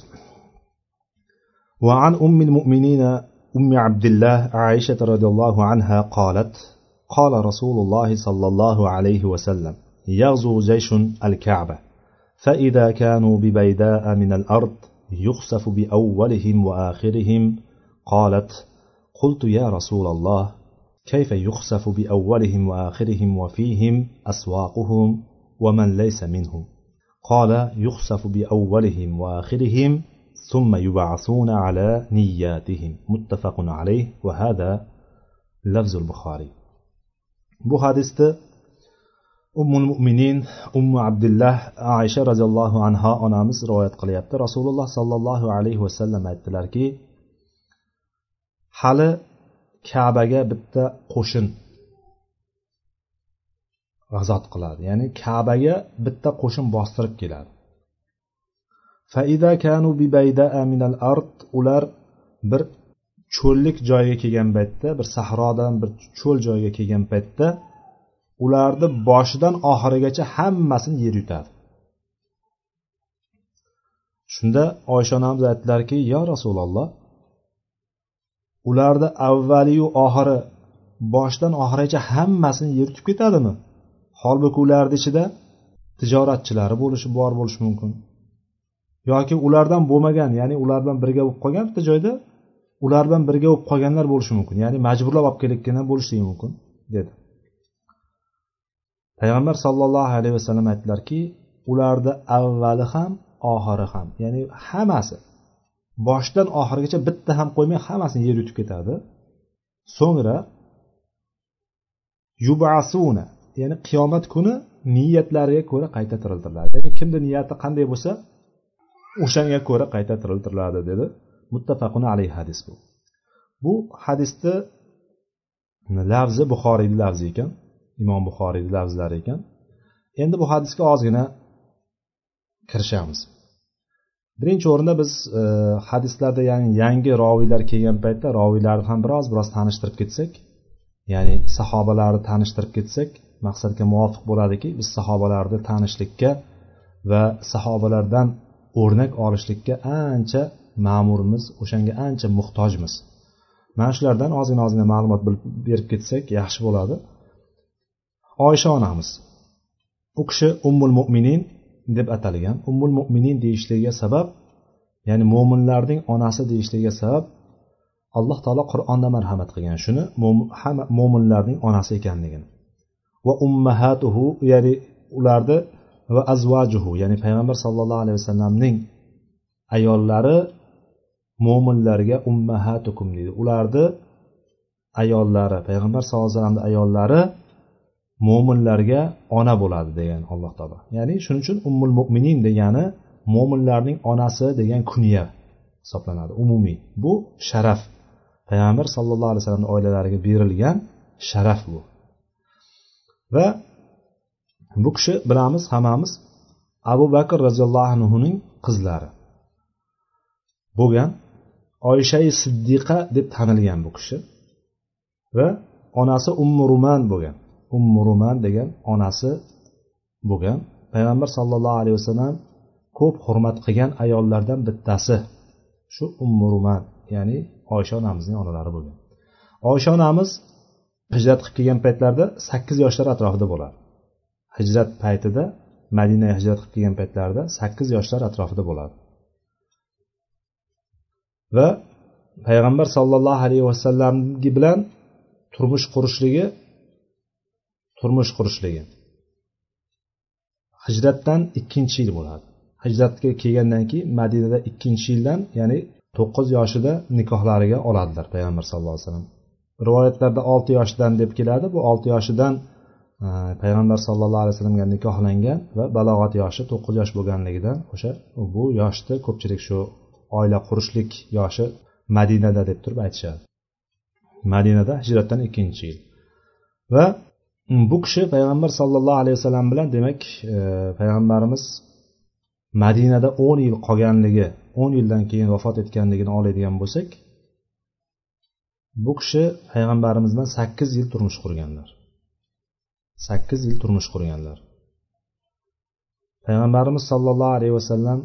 وعن أم المؤمنين أم عبد الله عائشة رضي الله عنها قالت قال رسول الله صلى الله عليه وسلم يغزو جيش الكعبة. فإذا كانوا ببيداء من الأرض يخسف بأولهم وآخرهم قالت قلت يا رسول الله كيف يخسف بأولهم وآخرهم وفيهم أسواقهم ومن ليس منهم؟ قال يخسف بأولهم وآخرهم ثم يبعثون على نياتهم. متفق عليه. وهذا لفظ البخاري. Bu hadisda ummul mo'minin ummu abdullah aysha roziyallohu anho onamiz rivoyat qilyapti. Rasululloh sollallohu alayhi vasallam aytdilarki hali kabaga bitta qo'shin g'azot qiladi. Ya'ni kabaga bitta qo'shin bostirib keladi. Ular bir cho'llik joyga kelgan paytda bir sahrodan bir cho'l joyga kelgan paytda ularni boshidan oxirigacha hammasini yer yutadi. Shunda oysha onamiz aytdilarki yo rasululloh ularni avvaliyu oxiri boshidan oxirigacha hammasini yer yutib ketadimi? Holbuki ularni ichida tijoratchilari bo'lishi bor bo'lishi mumkin. Yoki ulardan bo'lmagan ya'ni ular bilan birga bo'lib qolgan bitta joyda? Ular bilan birga bo'lib qolganlar bo'lishi mumkin ya'ni majburlab olib kelayotganlar bo'lishligi mumkin dedi. Payg'ambar sollallohu alayhi vasallam aytdilarki ularni avvali ham oxiri ham ya'ni hammasi boshidan oxirigacha bitta ham qo'ymay hammasini yer yutib ketadi. So'ngra yubasuna ya'ni qiyomat kuni niyatlariga ko'ra qayta tiriltiriladi ya'ni kimni niyati qanday bo'lsa o'shanga ko'ra qayta tiriltiriladi dedi. Muttafaqun alayhi hadis bu. Bu hadisni lafzi buxoriyni lafzi ekan. Imom buxoriyni lafzlari ekan. Endi bu hadisga ozgina kirishamiz. Birinchi o'rinda biz e, hadislarda ya'ni yangi roviylar kelgan paytda roviylarni ham biroz biroz tanishtirib ketsak ya'ni sahobalarni tanishtirib ketsak maqsadga muvofiq bo'ladiki biz sahobalarni tanishlikka va sahobalardan o'rnak olishlikka ancha ma'murmiz o'shanga ancha muhtojmiz. Mana shulardan ozgina ozgina ma'lumot berib ketsak yaxshi bo'ladi. Oysha onamiz. U kishi ummul mo'minin deb atalgan. Ummul mo'minin deyishligiga sabab ya'ni mo'minlarning onasi deyishligiga sabab alloh taolo qur'onda marhamat qilgan. Shuni mo'minlarning onasi ekanligini. Va ummahatuhu ya'ni ularni va azvajuhu ya'ni payg'ambar sallallohu alayhi vasallamning ayollari mo'minlarga ummahatukum deydi. Ularni ayollari payg'ambar sallallohu alayhi vasallamni ayollari mo'minlarga ona bo'ladi degan alloh taolo. Ya'ni shuning uchun ummul mo'minin degani mo'minlarning onasi degan kunya hisoblanadi umumiy. Bu sharaf. Payg'ambar sallallohu alayhi vasallamni oilalariga berilgan sharaf bu. Va bu kishi bilamiz hammamiz abu bakr roziyallohu anhuning qizlari bo'lgan oysha siddiqa deb tanilgan bu kishi va onasi ummu ruman bo'lgan. Ummu ruman degan onasi bo'lgan. Payg'ambar sallallohu alayhi vasallam ko'p hurmat qilgan ayollardan bittasi shu ummuruman ya'ni oysha onamizning onalari bo'lgan. Oysha onamiz hijrat qilib kelgan paytlarida sakkiz yoshlar atrofida bo'ladi hijrat paytida madinaga hijrat qilib kelgan paytlarida sakkiz yoshlar atrofida bo'ladi va payg'ambar sollallohu alayhi vasallam bilan turmush qurishligi turmush qurishligi. Hijratdan ikkinchi yil bo'ladi. Hijratga kelgandan keyin madinada ikkinchi yildan ya'ni to'qqiz yoshida nikohlariga oladilar payg'ambar sallallohu alayhi vasallam. Rivoyatlarda olti yoshidan deb keladi. Bu olti yoshidan e, payg'ambar sallallohu alayhi vasallamga nikohlangan va balog'at yoshi to'qqiz yosh bo'lganligidan o'sha bu yoshda ko'pchilik shu oila qurishlik yoshi madinada deb turib aytishadi. Madinada hijratdan ikkinchi yil. Va Hmm, bu kishi payg'ambar sollallohu alayhi vasallam bilan demak e, payg'ambarimiz madinada o'n yil qolganligi o'n yildan keyin vafot etganligini oladigan bo'lsak bu kishi payg'ambarimiz bilan sakkiz yil turmush qurganlar. Sakkiz yil turmush qurganlar. Payg'ambarimiz sollallohu alayhi vasallam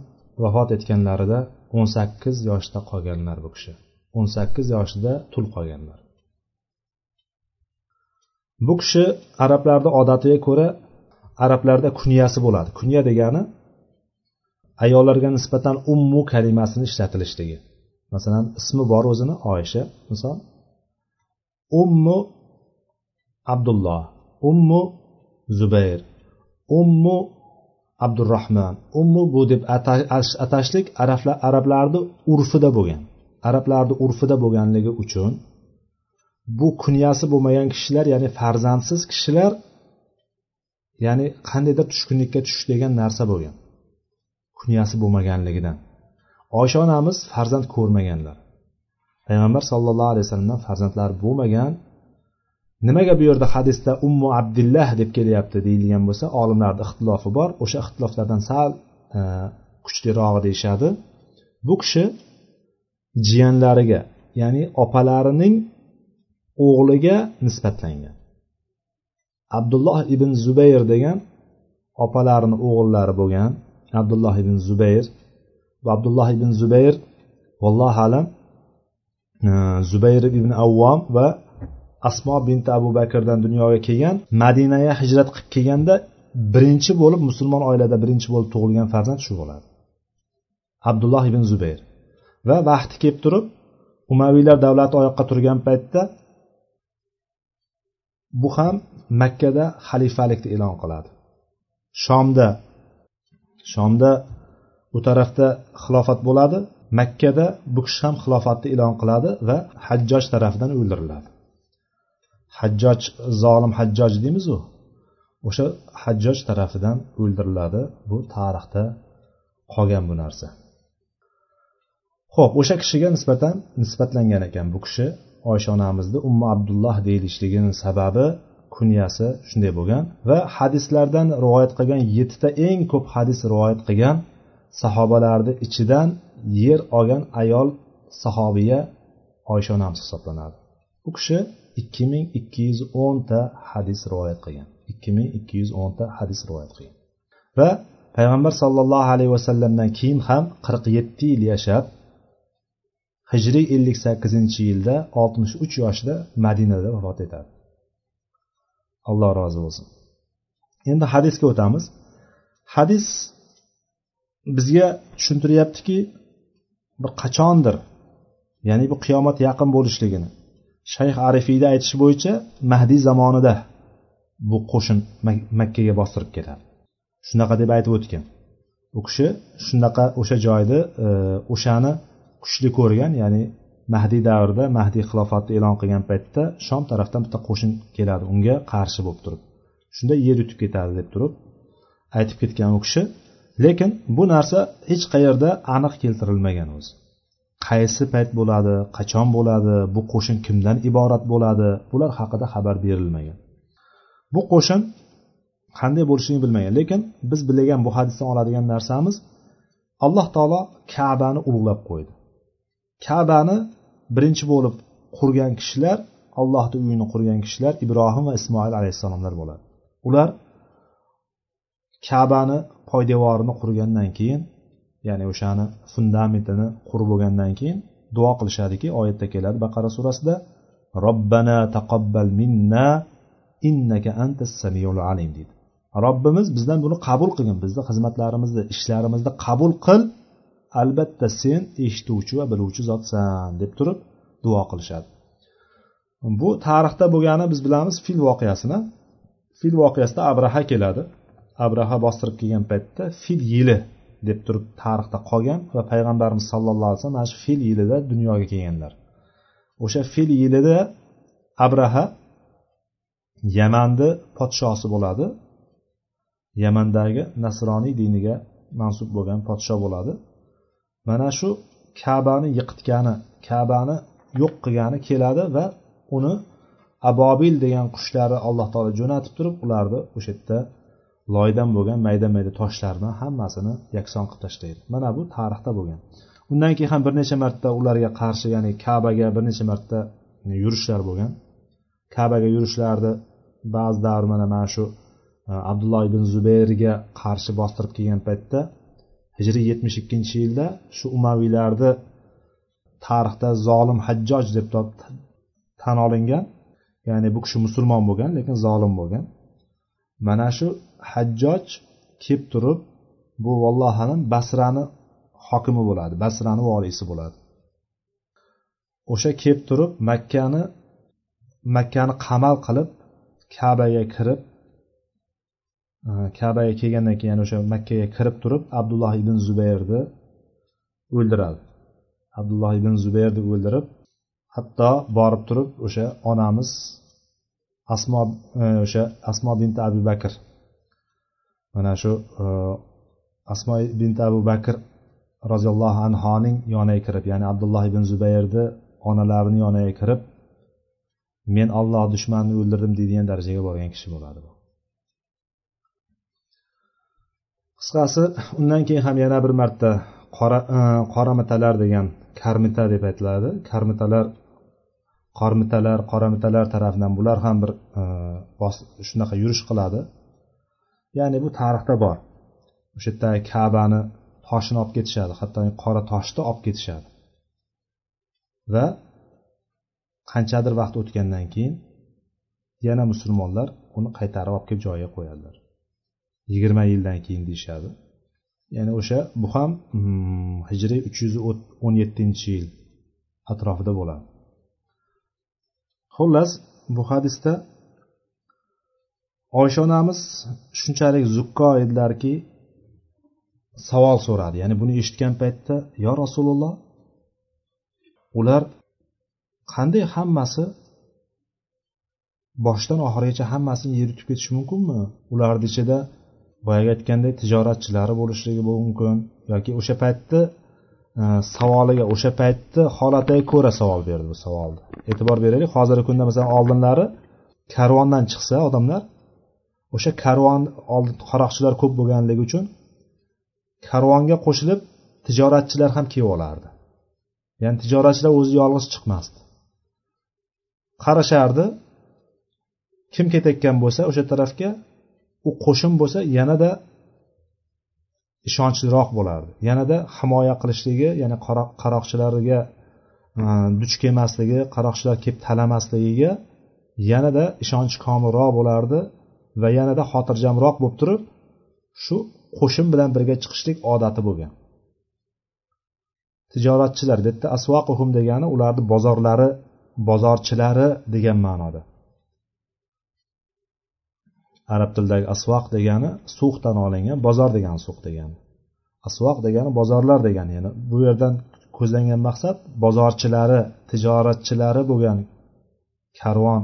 vafot etganlarida o'n sakkiz yoshda qolganlar bu kishi. O'n sakkiz yoshida tul qolganlar. Bu kishi arablarni odatiga ko'ra arablarda kunyasi bo'ladi. Kunya degani ayollarga nisbatan ummu kalimasini ishlatilishligi masalan ismi bor o'zini oysha misol. Ummu abdulloh ummu zubayr ummu abdurahmon ummu bu deb atashlik arablarni urfida bo'lgan arablarni urfida bo'lganligi uchun bu kunyasi bo'lmagan kishilar ya'ni farzandsiz kishilar ya'ni qandaydir tushkunlikka tushish degan narsa bo'lgan. Kunyasi bo'lmaganligidan. Oysha onamiz farzand ko'rmaganlar. Payg'ambar sallallohu alayhi vasallamdan farzandlari bo'lmagan. Nimaga bu yerda hadisda ummu abdillah deb kelyapti deyilgan bo'lsa olimlarni ixtilofi bor. O'sha ixtiloflardan sal e, kuchlirog'i deyishadi. Bu kishi jiyanlariga ya'ni opalarining o'g'liga nisbatlangan. Abdulloh ibn zubayr degan opalarini o'g'illari bo'lgan abdulloh ibn zubayr va abdulloh ibn zubayr vallohu alam e, zubayr ibn avvom va asmo binti abu bakrdan dunyoga kelgan madinaga hijrat qilib kelganda birinchi bo'lib musulmon oilada birinchi bo'lib tug'ilgan farzand shu bo'ladi. Abdulloh ibn zubayr va vaqti kelib turib umaviylar davlati oyoqqa turgan paytda bu ham makkada xalifalikni e'lon qiladi. Shomda shomda u tarafda xilofat bo'ladi makkada bu kishi ham xilofatni e'lon qiladi va hajjoj tarafidan o'ldiriladi. Hajjoj zolim hajjoj deymizu o'sha hajjoj tarafidan o'ldiriladi. Bu tarixda qolgan bu narsa. Ho'p o'sha kishiga nisbatan nisbatlangan ekan bu kishi. Oysha onamizni ummu abdulloh deyilishligini sababi kunyasi shunday bo'lgan va hadislardan rivoyat qilgan yettita eng ko'p hadis rivoyat qilgan sahobalarni ichidan yer olgan ayol sahobiya oysha onamiz hisoblanadi. Bu kishi ikki ming ikki yuz o'nta hadis rivoyat qilgan. ikki ming ikki yuz o'nta hadis rivoyat qilgan. Va payg'ambar sollallohu alayhi vasallamdan keyin ham qirq yetti yil yashab hijriy ellik sakkizinchi yilda oltmish uch yoshida madinada vafot etadi. Alloh rozi bo'lsin. Endi hadisga o'tamiz. Hadis bizga tushuntiryaptiki bir qachondir ya'ni bu qiyomat yaqin bo'lishligini shayx arifiyni aytishi bo'yicha mahdiy zamonida bu qo'shin makkaga bostirib keladi shunaqa deb aytib o'tgan. U kishi shunaqa o'sha joyni e, o'shani kuchli ko'rgan ya'ni mahdiy davrida mahdiy xilofatni e'lon qilgan paytda shom tarafdan bitta qo'shin keladi unga qarshi bo'lib turib. Shunda yer yutib ketadi deb turib aytib ketgan u kishi lekin bu narsa hech qayerda aniq keltirilmagan o'zi. Qaysi payt bo'ladi qachon bo'ladi bu qo'shin kimdan iborat bo'ladi bular haqida xabar berilmagan. Bu qo'shin qanday bo'lishini bilmagan lekin biz bilgan bu hadisdan oladigan narsamiz alloh taolo kabani ulug'lab qo'ydi. Kabani birinchi bo'lib qurgan kishilar allohni uyini qurgan kishilar ibrohim va ismoil alayhissalomlar bo'ladi. Ular kabani poydevorini qurgandan keyin ya'ni o'shani fundamentini qurib bo'lgandan keyin duo qilishadiki oyatda keladi baqara surasida robbana taqabbal minna innaka antas samiul alim deydi. Robbimiz bizdan buni qabul qilgin bizni xizmatlarimizni ishlarimizni qabul qil albatta sen eshituvchi va biluvchi zotsan deb turib duo qilishadi. Bu tarixda bo'lgani biz bilamiz fil voqeasini. Fil voqeasida abraha keladi. Abraha bostirib kelgan paytda fil yili deb turib tarixda qolgan va payg'ambarimiz sallallohu alayhi vasallam mana shu fil yilida dunyoga kelganlar. O'sha fil yilida abraha yamanni podshosi bo'ladi. Yamandagi nasroniy diniga mansub bo'lgan podsho bo'ladi. Mana shu kabani yiqitgani kabani yo'q qilgani keladi va uni abobil degan qushlari alloh taolo jo'natib turib ularni o'sha yerda loydan bo'lgan mayda mayda toshlarni hammasini yakson qilib tashlaydi. Mana bu tarixda bo'lgan. Undan keyin ham bir necha marta ularga qarshi ya'ni kabaga bir necha marta yurishlar bo'lgan. Kabaga yurishlarni ba'zida mana mana shu e, abdulloh ibn zubayrga qarshi bostirib kelgan paytda hijriy yetmish ikkinchi yilda shu umaviylarni tarixda zolim hajjoj deb tan olingan ya'ni bu kishi musulmon bo'lgan lekin zolim bo'lgan. Mana shu hajjoj kelib turib bu vallohu alam basrani hokimi bo'ladi basrani voliysi bo'ladi. O'sha kelib turib makkani makkani qamal qilib kabaga kirib kabaga kelgandan keyin ya'ni o'sha makkaga kirib turib abdulloh ibn zubayrni o'ldiradi. Abdulloh ibn zubayrni o'ldirib hatto borib turib o'sha onamiz asmo e, o'sha asmo binti abu bakr. Mana shu e, asmo binti abu bakr roziyallohu anhoning yoniga kirib ya'ni abdulloh ibn zubayrni onalarini yoniga kirib men olloh dushmanini o'ldirdim deydigan darajaga borgan kishi bo'ladi bu. Qisqasi undan keyin ham yana bir marta qora e, qoramitalar degan karmita deb aytiladi. Karmitalar qormitalar qoramitalar tarafidan bular ham bir e, shunaqa yurish qiladi. Ya'ni bu tarixda bor. O'sha yerda kabani toshini olib ketishadi hatto qora toshni olib ketishadi. Va qanchadir vaqt o'tgandan keyin yana musulmonlar uni qaytarib olib kelib joyiga qo'yadilar. Yigirma yildan keyin deyishadi. Ya'ni o'sha bu ham hmm, hijriy uch yuz o'n yettinchi yil atrofida bo'ladi. Xullas bu hadisda oysha onamiz shunchalik zukko edilarki savol so'radi. Ya'ni buni eshitgan paytda yo rasululloh ular qanday hammasi boshdan oxirigacha hammasini yer yutib ketishi mumkinmi? Ularni ichida boyagi aytgandek tijoratchilari bo'lishligi mumkin. Yoki o'sha paytni e, savoliga o'sha paytni holatiga ko'ra savol berdi bu savolni. E'tibor beraylik hozirgi kunda masalan oldinlari karvondan chiqsa odamlar o'sha karvon oldin qaroqchilar ko'p bo'lganligi uchun karvonga qo'shilib tijoratchilar ham kelib olardi. Ya'ni tijoratchilar o'zi yolg'iz chiqmasdi. Qarashardi kim ketayotgan bo'lsa o'sha tarafga u qo'shin bo'lsa yanada ishonchliroq bo'lardi. Yanada himoya qilishligi ya'ni qaroqchilarga e, duch kelmasligi qaroqchilar kelib talamasligiga yanada ishonch komilroq bo'lardi va yanada xotirjamroq bo'lib turib shu qo'shin bilan birga chiqishlik odati bo'lgan. Tijoratchilar bu yerda asvoquhum degani ularni bozorlari bozorchilari degan ma'noda. Arab tilidagi asvoq degani suqdan olingan bozor degani suq degani. Asvoq degani bozorlar degani ya'ni bu yerdan ko'zlangan maqsad bozorchilari tijoratchilari bo'lgan karvon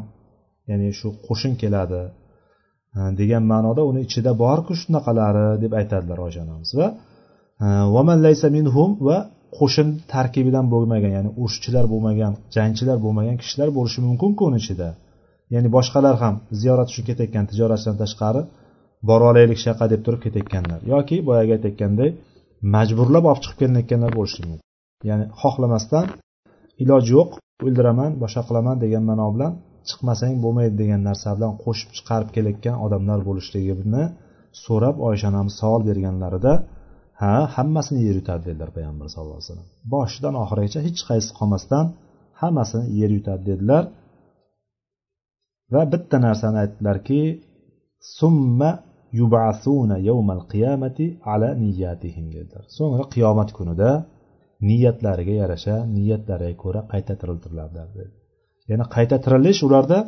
ya'ni shu qo'shin keladi e, degan ma'noda uni ichida borku shunaqalari deb aytadilar oysha onamiz va e, va qo'shin tarkibidan bo'lmagan ya'ni urushchilar bo'lmagan jangchilar bo'lmagan kishilar bo'lishi mumkinku uni ichida. Ya'ni boshqalar ham ziyorat uchun ketayotgan tijoratchidan tashqari borib olaylik shaqa deb turib ketayotganlar. Yoki boyagi aytayotganday majburlab olib chiqib kelinayotganlar bo'lishi mumkin. Ya'ni xohlamasdan iloji yo'q o'ldiraman boshqa qilaman degan ma'no bilan chiqmasang bo'lmaydi degan narsa bilan qo'shib chiqarib kelayotgan odamlar bo'lishligini so'rab oysha onamiz savol berganlarida ha hammasini yer yutadi dedilar payg'ambar sallallohu alayhi vasallam. Boshidan oxirigacha hech qaysi qolmasdan hammasini yer yutadi dedilar. Va bitta narsani aytdilarki summa yubasuna yawmal qiyamati ala niyatihim dedilar. So'ngra qiyomat kunida niyatlariga yarasha niyatlariga ko'ra qayta tiriltiriladilar dedi. Ya'ni qayta tirilish ularda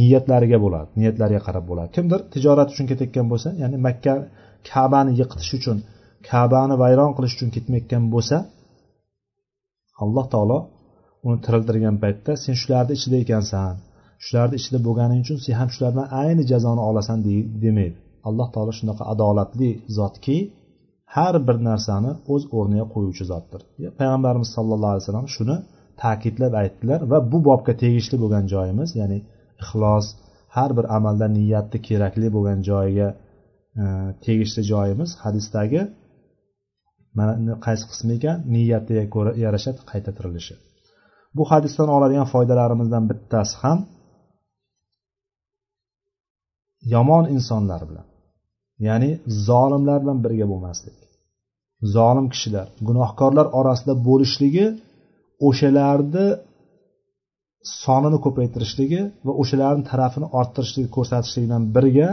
niyatlariga bo'ladi niyatlariga qarab bo'ladi. Kimdir tijorat uchun ketayotgan bo'lsa ya'ni makka kabani yiqitish uchun kabani vayron qilish uchun ketmayotgan bo'lsa alloh taolo uni tiriltirgan paytda sen shularni ichida ekansan. Shularni ichida bo'lganing uchun sen ham shulardan ayni jazoni olasan demaydi. Alloh taolo shunaqa adolatli zotki har bir narsani o'z o'rniga qo'yuvchi zotdir. Payg'ambarimiz sollallohu alayhi vasallam shuni ta'kidlab aytdilar va bu bobga tegishli bo'lgan joyimiz ya'ni ixlos har bir amalda niyatni kerakli bo'lgan joyiga e, tegishli joyimiz hadisdagi mana qaysi qismi ekan? Niyatiga ko'ra yarasha qayta tirilishi. Bu hadisdan oladigan foydalarimizdan bittasi ham yomon insonlar bilan. Ya'ni zolimlar bilan birga bo'lmaslik. Zolim kishilar gunohkorlar orasida bo'lishligi o'shalarni sonini ko'paytirishligi va o'shalarni tarafini orttirishligi ko'rsatishligi bilan birga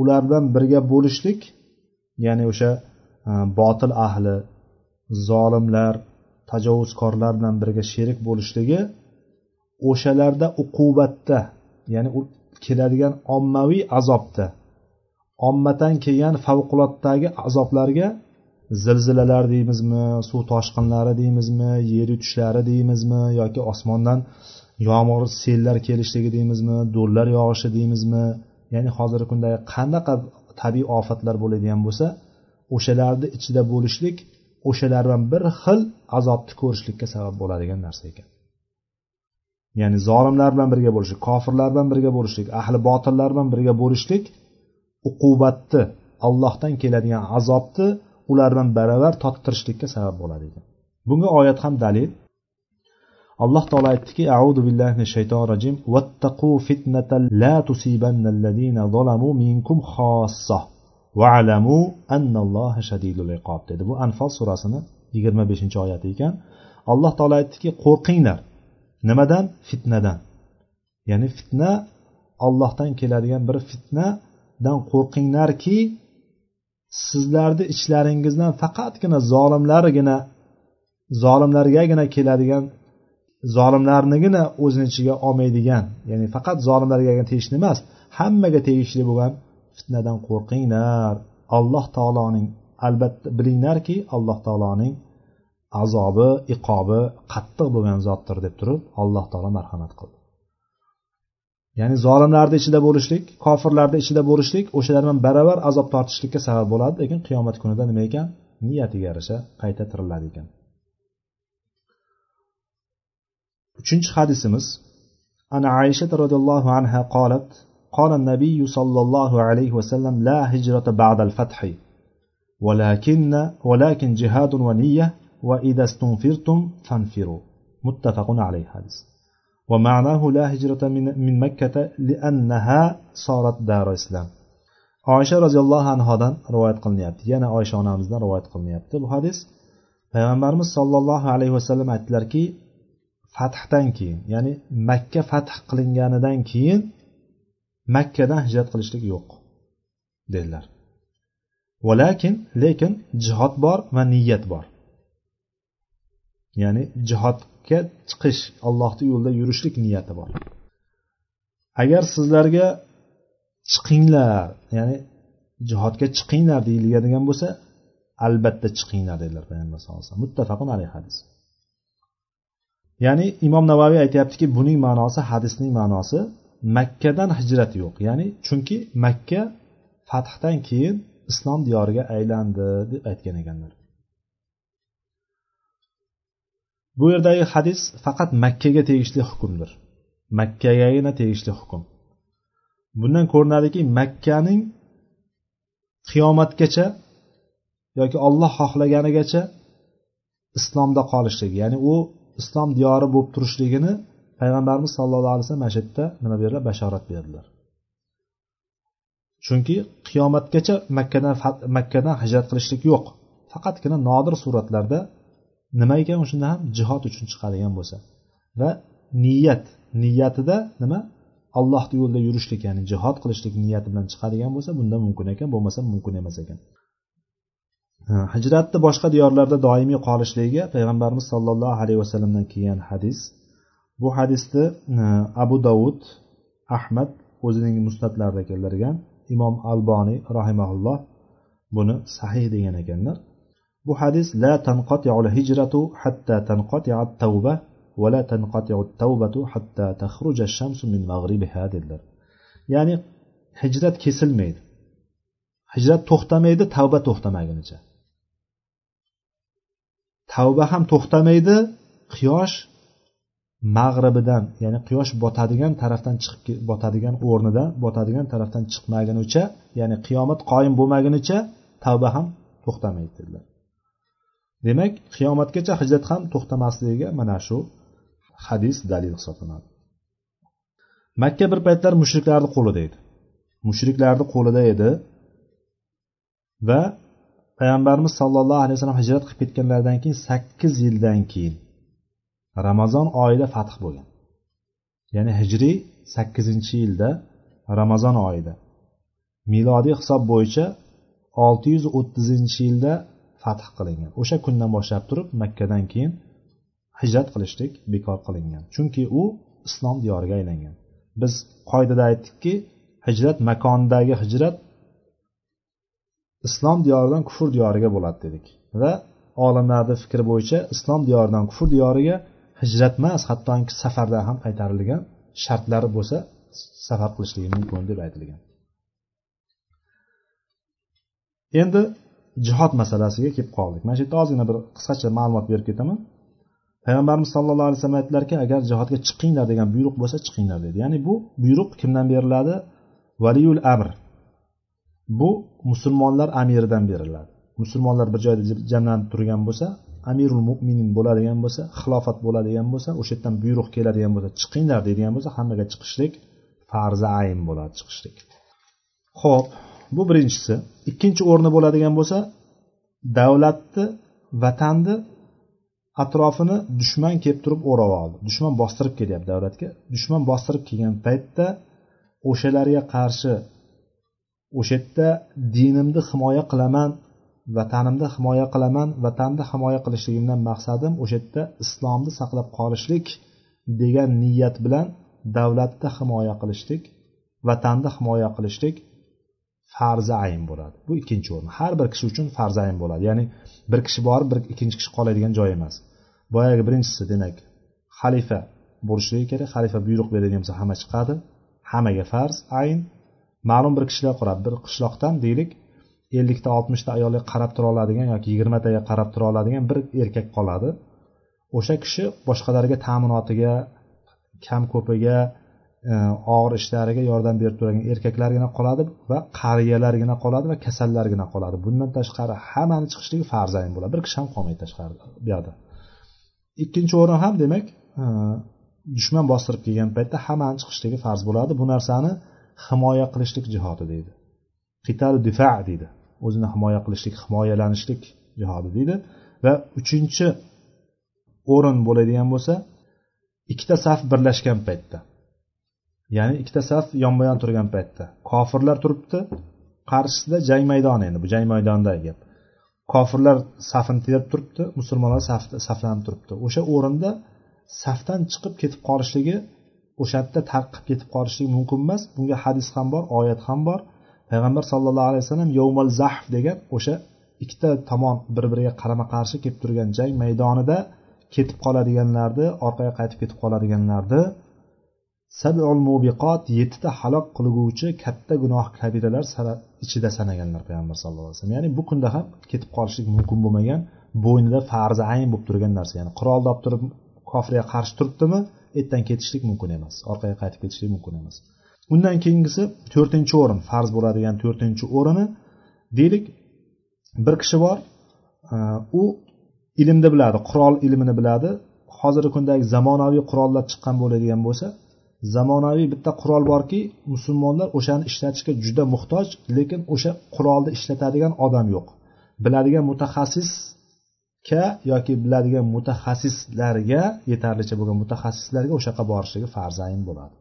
ular bilan birga bo'lishlik ya'ni o'sha e, botil ahli zolimlar tajovuzkorlar bilan birga sherik bo'lishligi o'shalarda uqubatda ya'ni keladigan ommaviy azobda. Ommadan kelgan favqulotdagi azoblarga zilzilalar deymizmi suv toshqinlari deymizmi yer yutishlari deymizmi yoki osmondan yomg'ir sellar kelishligi deymizmi do'llar yog'ishi deymizmi ya'ni hozirgi kunda qanaqa tabiiy ofatlar bo'ladigan bo'lsa o'shalarni ichida bo'lishlik o'shalar bilan bir xil azobni ko'rishlikka sabab bo'ladigan narsa ekan. Ya'ni zolimlar bilan birga bo'lishlik kofirlar bilan birga bo'lishlik ahli botillar bilan birga bo'lishlik uqubatni allohdan keladigan azobni ular bilan baravar tottirishlikka sabab bo'ladi ekan. Bunga oyat ham dalil. Alloh taolo aytdiki audu billahi min shaytonir rojim vattaqu fitnatan la tusibanna zalamu minkum xossa va'lamu annalloha shadidul iqob. dedi. Bu anfal surasini yigirma beshinchi oyati ekan. Alloh taolo aytdiki qo'rqinglar. Nimadan? Fitnadan. Ya'ni fitna ollohdan keladigan bir fitnadan qo'rqinglarki sizlarni ichlaringizdan faqatgina zolimlargina zolimlargagina keladigan zolimlarnigina o'zini ichiga olmaydigan ya'ni faqat zolimlarga tegishli emas hammaga tegishli bo'lgan fitnadan qo'rqinglar. Alloh taoloning albatta bilinglarki alloh taoloning azobi iqobi qattiq bo'lgan zotdir deb turib alloh taolo marhamat qildi ya'ni zolimlarni ichida bo'lishlik kofirlarni ichida bo'lishlik o'shalar bilan baravar azob tortishlikka sabab bo'ladi lekin qiyomat kunida nima ekan niyatiga yarasha qayta tiriladi ekan uchinchi hadisimiz ana aysha roziyallohu anha qolat قال النبي صلى الله عليه وسلم لا هجرة بعد الفتح ولكن ولكن جهاد ونية وإذا استنفرتم فانفروا متفق عليه حديث ومعناه لا هجرة من, من مكة لأنها صارت دار إسلام oysha roziyallohu anhodan rivoyat qilinyapti yana oysha onamizdan rivoyat qilinyapti bu hadis payg'ambarimiz sollallohu alayhi vasallam aytdilarki fathdan keyin ya'ni makka fath qilinganidan keyin makkadan hijrat qilishlik yo'q dedilar valakin lekin jihod bor va niyat bor Ya'ni jihodga chiqish allohni yo'lida yurishlik niyati bor. Agar sizlarga chiqinglar ya'ni jihodga chiqinglar deyiladigan bo'lsa albatta chiqinglar dedilar payg'ambar sallallohu alayhi vasallam. Muttafaqun alayhi hadis. Ya'ni imom navoiy aytyaptiki buning ma'nosi hadisning ma'nosi makkadan hijrat yo'q. Ya'ni chunki makka fathdan keyin islom diyoriga aylandi deb aytgan ekanlar. Bu yerdagi hadis faqat makkaga tegishli hukmdir. Makkagagina tegishli hukm. Bundan ko'rinadiki makkaning qiyomatgacha yoki olloh xohlaganigacha islomda qolishligi ya'ni u islom diyori bo'lib turishligini payg'ambarimiz sallallohu alayhi vasallam mana shu yerda nima berdilar bashorat berdilar. Chunki qiyomatgacha makkadan makkadan hijrat qilishlik yo'q. Faqatgina nodir suratlarda nima ekan o'shanda ham jihod uchun chiqadigan bo'lsa. Va niyat. Niyatida nima? Allohni yo'lida yurishlik ya'ni jihod qilishlik niyati bilan chiqadigan bo'lsa bunda mumkin ekan bo'lmasa mumkin emas ekan. Hijratni boshqa diyorlarda doimiy qolishligiga payg'ambarimiz sollallohu alayhi vasallamdan kelgan hadis. Bu hadisni abu dovud ahmad o'zining musnatlarida keltirgan. Imom alboniy rahimaulloh buni sahih degan ekanlar. Bu hadis la tanqati'ul hijratu hatta tanqati'at tavba va la tanqati'ut tavbatu hatta takhruja shamsu min maghribiha dedilar. Ya'ni hijrat kesilmaydi hijrat to'xtamaydi tavba to'xtamagunicha tavba ham to'xtamaydi quyosh mag'ribidan ya'ni quyosh botadigan tarafdan chiqib botadigan o'rnidan botadigan tarafdan chiqmagunicha ya'ni qiyomat qoyim bo'lmagunicha tavba ham to'xtamaydi dedilar. Demak qiyomatgacha hijrat ham to'xtamasligiga mana shu hadis dalil hisoblanadi. Makka bir paytlar mushriklarni qo'lida edi. Mushriklarni qo'lida edi va payg'ambarimiz sollallohu alayhi vasallam hijrat qilib ketganlaridan keyin sakkiz yildan keyin ramazon oyida fath bo'lgan. Ya'ni hijriy sakkizinchi yilda ramazon oyida milodiy hisob bo'yicha olti yuz o'ttizinchi yilda fath qilingan. O'sha kundan boshlab turib makkadan keyin hijrat qilishlik bekor qilingan. Chunki u islom diyoriga aylangan. Biz qoidada aytdikki hijrat makonidagi hijrat islom diyoridan kufr diyoriga bo'ladi dedik. Va olimlarni fikri bo'yicha islom diyoridan kufr diyoriga hijrat emas hattoki safarda ham qaytarilgan shartlari bo'lsa safar qilishligi mumkin deb aytilgan. Endi jihod masalasiga kelib qoldik. Mana shu yerda ozgina bir qisqacha ma'lumot berib ketaman. Payg'ambarimiz sallallohu alayhi vasallam aytdilarki agar jihodga chiqinglar degan buyruq bo'lsa chiqinglar dedi. Ya'ni bu buyruq kimdan beriladi? Valiyul amr. Bu musulmonlar amiridan beriladi. Musulmonlar bir joyda jamlanib turgan bo'lsa amirul mo'minin bo'ladigan bo'lsa xilofat bo'ladigan bo'lsa o'sha yerdan buyruq keladigan bo'lsa chiqinglar deydigan bo'lsa hammaga chiqishlik farzi ayn bo'ladi chiqishlik. Ho'p bu birinchisi. Ikkinchi o'rni bo'ladigan bo'lsa davlatni vatanni atrofini dushman kelib turib o'rab oldi. Dushman bostirib kelyapti davlatga. Dushman bostirib kelgan paytda o'shalarga qarshi o'sha yerda dinimni himoya qilaman vatanimni himoya qilaman vatanni himoya qilishligimdan maqsadim o'sha yerda islomni saqlab qolishlik degan niyat bilan davlatni himoya qilishlik vatanni himoya qilishlik farzi ayn bo'ladi. Bu ikkinchi o'rin. Har bir kishi uchun farzi ayn bo'ladi. Ya'ni bir kishi borib bir ikkinchi kishi qoladigan joy emas. Boyagi birinchisi demak xalifa bo'lishligi kerak. Xalifa buyruq beradigan bo'lsa hamma chiqadi. Hammaga farz ayn. Ma'lum bir kishilar quradi bir qishloqdan deylik ellikta oltmishta ayolga qarab tura oladigan yoki yigirmataga qarab tura oladigan bir erkak qoladi. O'sha kishi boshqalarga ta'minotiga kam ko'piga E, og'ir ishlariga yordam berib turadigan erkaklargina qoladi va qariyalargina qoladi va kasallargina qoladi. Bundan tashqari hammani chiqishligi farzayn bo'ladi. Bir kishi ham qolmaydi tashqarida buyoqda ikkinchi o'rin ham demak e, dushman bostirib kelgan paytda hammani chiqishligi farz bo'ladi. Bu narsani himoya qilishlik jihodi deydi. Qital difa deydi. O'zini himoya qilishlik himoyalanishlik jihodi deydi. Va uchinchi o'rin bo'ladigan bo'lsa ikkita saf birlashgan paytda. Ya'ni ikkita saf yonma yon turgan paytda. Kofirlar turibdi qarshisida jang maydoni endi bu jang maydonidagi gap. Kofirlar safini terib turibdi musulmonlar saflanib turibdi. O'sha o'rinda safdan chiqib ketib qolishligi o'sha yerda tarqib ketib qolishligi mumkin emas. Bunga hadis ham bor oyat ham bor. Payg'ambar sallallohu alayhi vasallam yovmal zahf degan o'sha ikkita tomon bir biriga qarama qarshi kelib turgan jang maydonida ketib qoladiganlarni orqaga qaytib ketib qoladiganlarni sabul mubiqot yettita halok qilguvchi katta gunoh kabiralar ichida sanaganlar payg'ambar sallallohu alayhi vasallam. Ya'ni bu kunda ham ketib qolishlik mumkin bo'lmagan bo'ynida farzi ayn bo'lib turgan narsa. Ya'ni qurolni olib turib kofirga qarshi turibdimi ertadan ketishlik mumkin emas orqaga qaytib ketishlik mumkin emas. Undan keyingisi to'rtinchi o'rin farz bo'ladigan to'rtinchi o'rini deylik. Bir kishi bor e, u ilmni biladi qurol ilmini biladi. Hozirgi kundagi zamonaviy qurollar chiqqan bo'ladigan bo'lsa zamonaviy bitta qurol borki musulmonlar o'shani ishlatishga juda muhtoj lekin o'sha qurolni ishlatadigan odam yo'q. Biladigan mutaxassisga yoki biladigan mutaxassislarga yetarlicha bo'lgan mutaxassislarga o'sha yoqqa borishligi farzayn bo'ladi.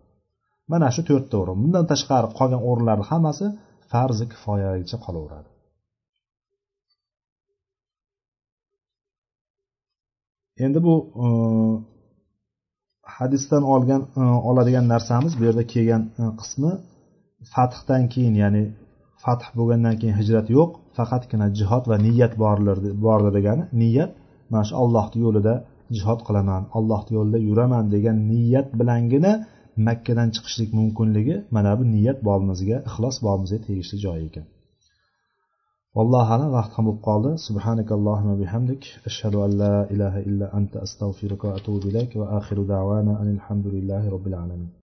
Mana shu to'rtta o'rin. Bundan tashqari qolgan o'rinlarni hammasi farzi kifoyaga qolaveradi. Endi bu e, hadisdan olgan e, oladigan narsamiz bu yerda kelgan e, qismi fathdan keyin ya'ni fath bo'lgandan keyin hijrat yo'q faqatgina jihod va niyat bordir degani niyat mana shu allohni yo'lida jihod qilaman allohni yo'lida yuraman degan niyat bilangina makkadan chiqishlik mumkinligi mana bu niyat bobimizga ixlos bobimizga tegishli joyi ekan. والله على وقت هم قال سبحانك اللهم وبحمدك. أشهد أن لا إله إلا أنت أستغفرك وأتوب إليك وآخر دعوانا أن الحمد لله رب العالمين.